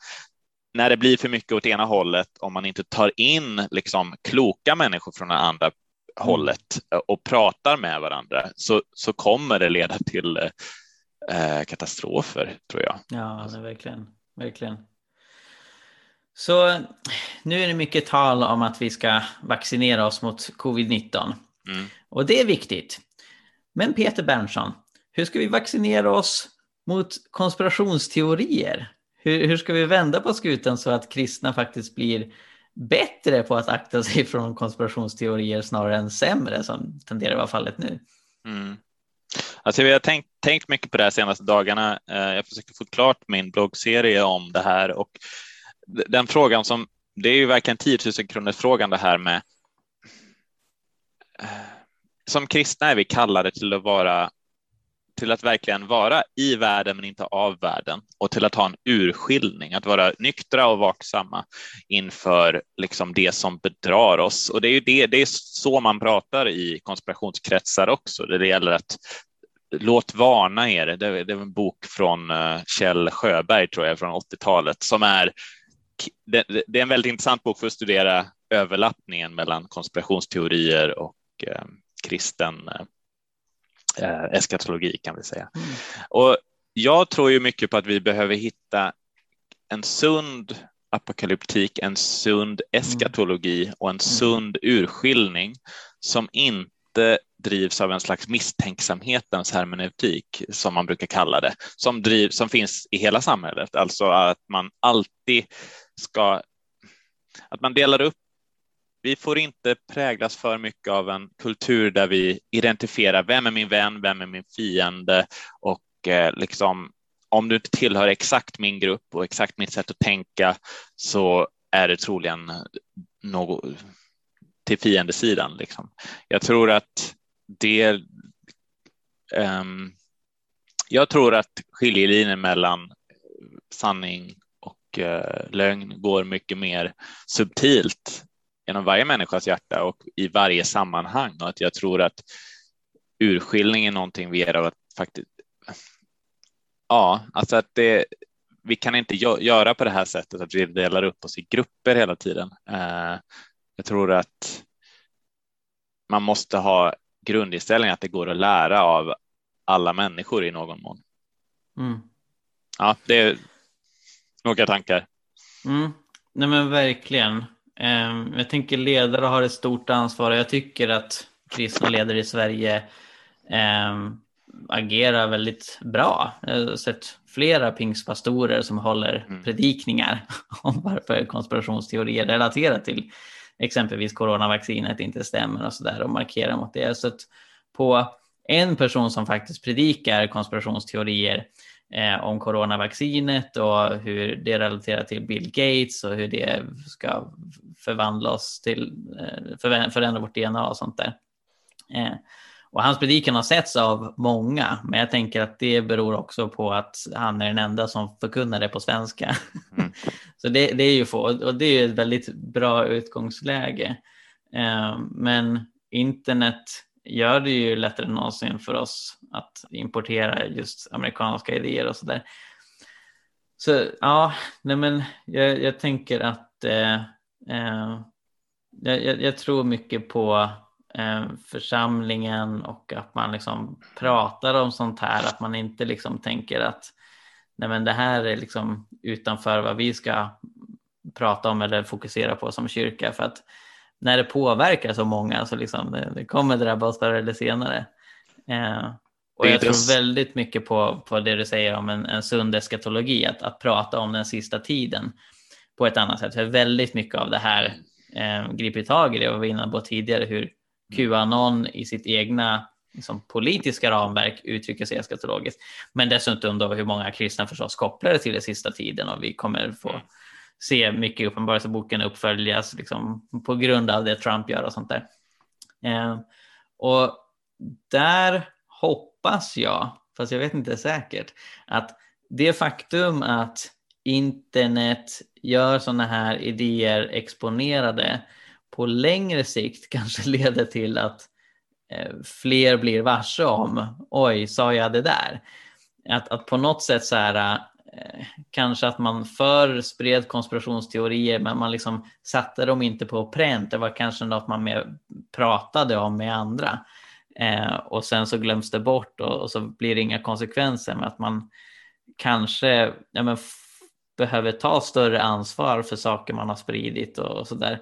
när det blir för mycket åt ena hållet, om man inte tar in liksom kloka människor från den andra hållet och pratar med varandra så, så kommer det leda till eh, katastrofer tror jag. Ja, det verkligen, verkligen. Så nu är det mycket tal om att vi ska vaccinera oss mot covid-19 mm. och det är viktigt. Men Peter Berntsson, hur ska vi vaccinera oss mot konspirationsteorier? Hur, hur ska vi vända på skutan så att kristna faktiskt blir bättre på att akta sig från konspirationsteorier snarare än sämre som tenderar att vara fallet nu. Mm. Alltså vi har tänkt, tänkt mycket på det här senaste dagarna. Eh, jag försöker få klart min bloggserie om det här och den frågan som det är ju verkligen 10 000 kronors frågan det här med eh, som kristna är vi kallade till att vara till att verkligen vara i världen men inte av världen och till att ha en urskiljning, att vara nyktra och vaksamma inför liksom det som bedrar oss. Och det är ju det, det är så man pratar i konspirationskretsar också. Det gäller att Låt varna er. Det är en bok från eh, Kjell Sjöberg tror jag från 80-talet som är det, är en väldigt intressant bok för att studera överlappningen mellan konspirationsteorier och eh, kristen eh, eh, eskatologi kan vi säga. Mm. Och jag tror ju mycket på att vi behöver hitta en sund apokalyptik, en sund eskatologi och en mm. sund urskiljning som inte drivs av en slags misstänksamhetens hermeneutik som man brukar kalla det, som, driv, som finns i hela samhället, alltså att man alltid ska att man delar upp vi får inte präglas för mycket av en kultur där vi identifierar vem är min vän, vem är min fiende och eh, liksom om du inte tillhör exakt min grupp och exakt mitt sätt att tänka så är det troligen något till fiendesidan. Liksom. Jag tror att det. Um, jag tror att skiljelinjen mellan sanning och uh, lögn går mycket mer subtilt genom varje människas hjärta och i varje sammanhang och att jag tror att urskiljning är någonting vi är av att faktiskt. Ja, alltså att det. Vi kan inte göra på det här sättet att vi delar upp oss i grupper hela tiden. Eh, jag tror att man måste ha grundinställningen att det går att lära av alla människor i någon mån. Mm. Ja, det är några tankar. Mm. Nej men verkligen. Ehm, jag tänker ledare har ett stort ansvar och jag tycker att kristna ledare i Sverige ehm, agerar väldigt bra. Jag har sett flera pingstpastorer som håller mm. predikningar om varför konspirationsteorier relaterat till exempelvis coronavaccinet inte stämmer och så där och markerar mot det. Så på en person som faktiskt predikar konspirationsteorier eh, om coronavaccinet och hur det relaterar till Bill Gates och hur det ska förvandla oss till, eh, förändra vårt DNA och sånt där. Eh, och hans predikan har setts av många, men jag tänker att det beror också på att han är den enda som förkunnar det på svenska. Mm. Så det, det, är ju få, och det är ett väldigt bra utgångsläge. Eh, men internet gör det ju lättare än någonsin för oss att importera just amerikanska idéer och sådär. Så ja, nej men jag, jag tänker att eh, eh, jag, jag, tror mycket på eh, församlingen och att man liksom pratar om sånt här, att man inte liksom tänker att nej men det här är liksom utanför vad vi ska prata om eller fokusera på som kyrka för att när det påverkar så många så liksom det, det kommer drabba oss förr eller senare. Eh, och jag tror väldigt mycket på, på det du säger om en, en sund eskatologi, att, att prata om den sista tiden på ett annat sätt. För väldigt mycket av det här eh, griper tag i det, och vi var inne på tidigare, hur Qanon i sitt egna liksom, politiska ramverk uttrycker sig eskatologiskt. Men dessutom då hur många kristna förstås kopplar det till den sista tiden och vi kommer få mm se mycket uppenbarelseboken uppföljas liksom, på grund av det Trump gör och sånt där. Eh, och där hoppas jag, fast jag vet inte säkert, att det faktum att internet gör sådana här idéer exponerade på längre sikt kanske leder till att eh, fler blir varse om, oj, sa jag det där? Att, att på något sätt så här, kanske att man förr spred konspirationsteorier men man liksom satte dem inte på pränt. Det var kanske något man mer pratade om med andra. Eh, och sen så glöms det bort och, och, så blir det inga konsekvenser med att man kanske ja, men behöver ta större ansvar för saker man har spridit och, och sådär.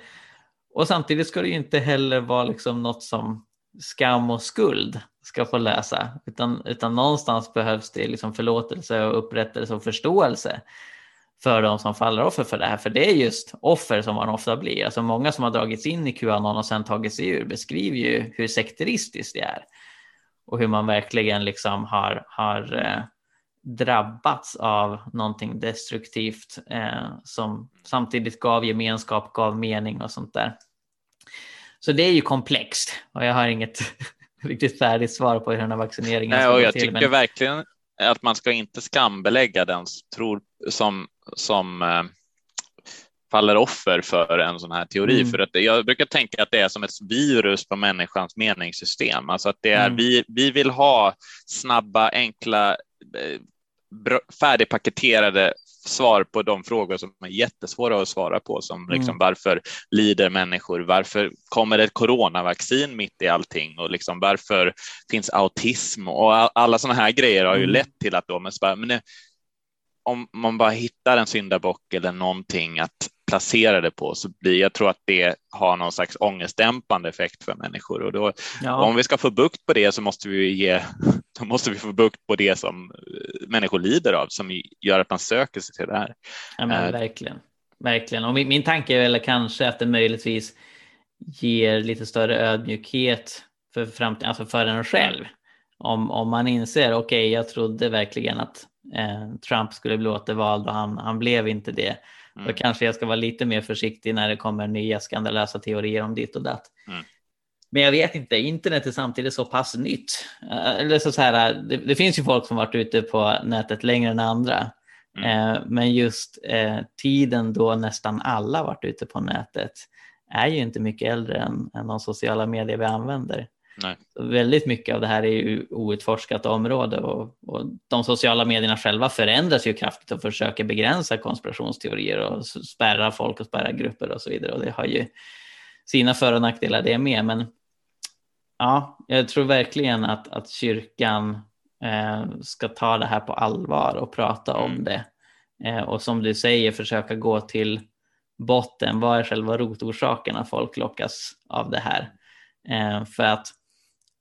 Och samtidigt ska det ju inte heller vara liksom något som skam och skuld ska få läsa, utan, utan någonstans behövs det liksom förlåtelse och upprättelse och förståelse för de som faller offer för det här. För det är just offer som man ofta blir. Alltså många som har dragits in i Qanon och sen tagit sig ur beskriver ju hur sekteristiskt det är. Och hur man verkligen liksom har, har eh, drabbats av någonting destruktivt eh, som samtidigt gav gemenskap, gav mening och sånt där. Så det är ju komplext och jag har inget riktigt färdigt svar på hur den här vaccineringen Nej, och Jag till, tycker men... verkligen att man ska inte skambelägga den tror, som som eh, faller offer för en sån här teori. Mm. För att jag brukar tänka att det är som ett virus på människans meningssystem. Alltså att det är, mm. vi, vi vill ha snabba, enkla, eh, färdigpaketerade svar på de frågor som är jättesvåra att svara på, som liksom mm. varför lider människor? Varför kommer det ett coronavaccin mitt i allting? Och liksom varför finns autism? Och alla sådana här grejer har ju mm. lett till att då, men, men om man bara hittar en syndabock eller någonting att placera det på så blir jag tror att det har någon slags ångestdämpande effekt för människor och då ja. om vi ska få bukt på det så måste vi ge då måste vi få bukt på det som eh, människor lider av som gör att man söker sig till det här. Ja, men uh, verkligen, verkligen. Och min, min tanke är väl kanske att det möjligtvis ger lite större ödmjukhet för framtiden, alltså för en själv. Om, om man inser, okej, okay, jag trodde verkligen att eh, Trump skulle bli återvald och han, han blev inte det. Mm. Då kanske jag ska vara lite mer försiktig när det kommer nya skandalösa teorier om ditt och datt. Mm. Men jag vet inte, internet är samtidigt så pass nytt. Eh, eller så, så här, det, det, finns ju folk som varit ute på nätet längre än andra. Mm. Eh, men just eh, tiden då nästan alla varit ute på nätet är ju inte mycket äldre än, än de sociala medier vi använder. Väldigt mycket av det här är ju outforskat område och, och, de sociala medierna själva förändras ju kraftigt och försöker begränsa konspirationsteorier och spärra folk och spärra grupper och så vidare. Och det har ju sina för och nackdelar det med. Men ja, jag tror verkligen att, att kyrkan eh, ska ta det här på allvar och prata mm. om det. Eh, och som du säger, försöka gå till botten. Vad är själva rotorsaken att folk lockas av det här? Eh, för att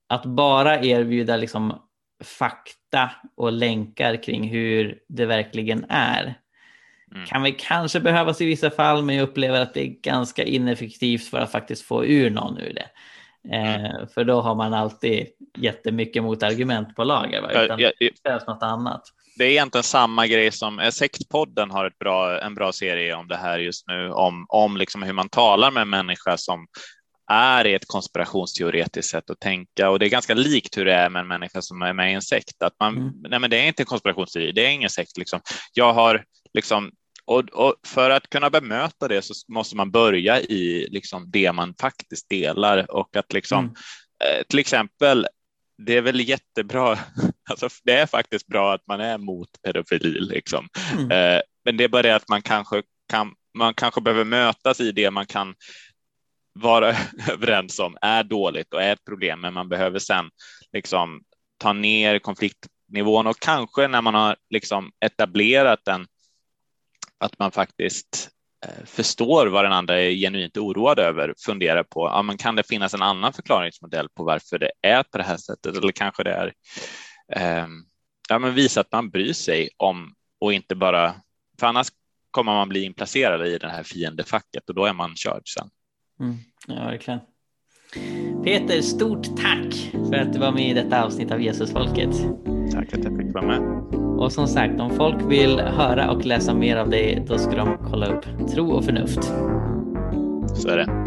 att bara erbjuda liksom fakta och länkar kring hur det verkligen är mm. kan väl kanske behövas i vissa fall, men jag upplever att det är ganska ineffektivt för att faktiskt få ur någon ur det. Eh, mm. för då har man alltid jättemycket motargument på lager, va? utan det krävs något annat. Det är egentligen samma grej som eh, Sektpodden har ett bra, en bra serie om det här just nu, om, om liksom hur man talar med en människa som är ett konspirationsteoretiskt sätt att tänka och det är ganska likt hur det är med en människa som är med i en sekt. Att man, mm. nej men det är inte en konspirationsteori, det är ingen sekt. Liksom. Jag har liksom, och, och, för att kunna bemöta det så måste man börja i liksom det man faktiskt delar och att liksom, mm. eh, till exempel det är väl jättebra. Alltså, det är faktiskt bra att man är mot pedofili, liksom. Mm. Eh, men det är bara det att man kanske kan. Man kanske behöver mötas i det man kan vara överens om är dåligt och är ett problem, men man behöver sen liksom ta ner konfliktnivån och kanske när man har liksom etablerat den att man faktiskt eh, förstår vad den andra är genuint oroad över, funderar på, ja, men kan det finnas en annan förklaringsmodell på varför det är på det här sättet? Eller kanske det är, eh, ja, men visa att man bryr sig om och inte bara, för annars kommer man bli inplacerad i det här fiendefacket och då är man körd sen. Mm, ja, verkligen. Peter, stort tack för att du var med i detta avsnitt av Jesusfolket. Tack att jag fick vara med. Och som sagt, om folk vill höra och läsa mer av dig, då ska de kolla upp Tro och förnuft. Så är det.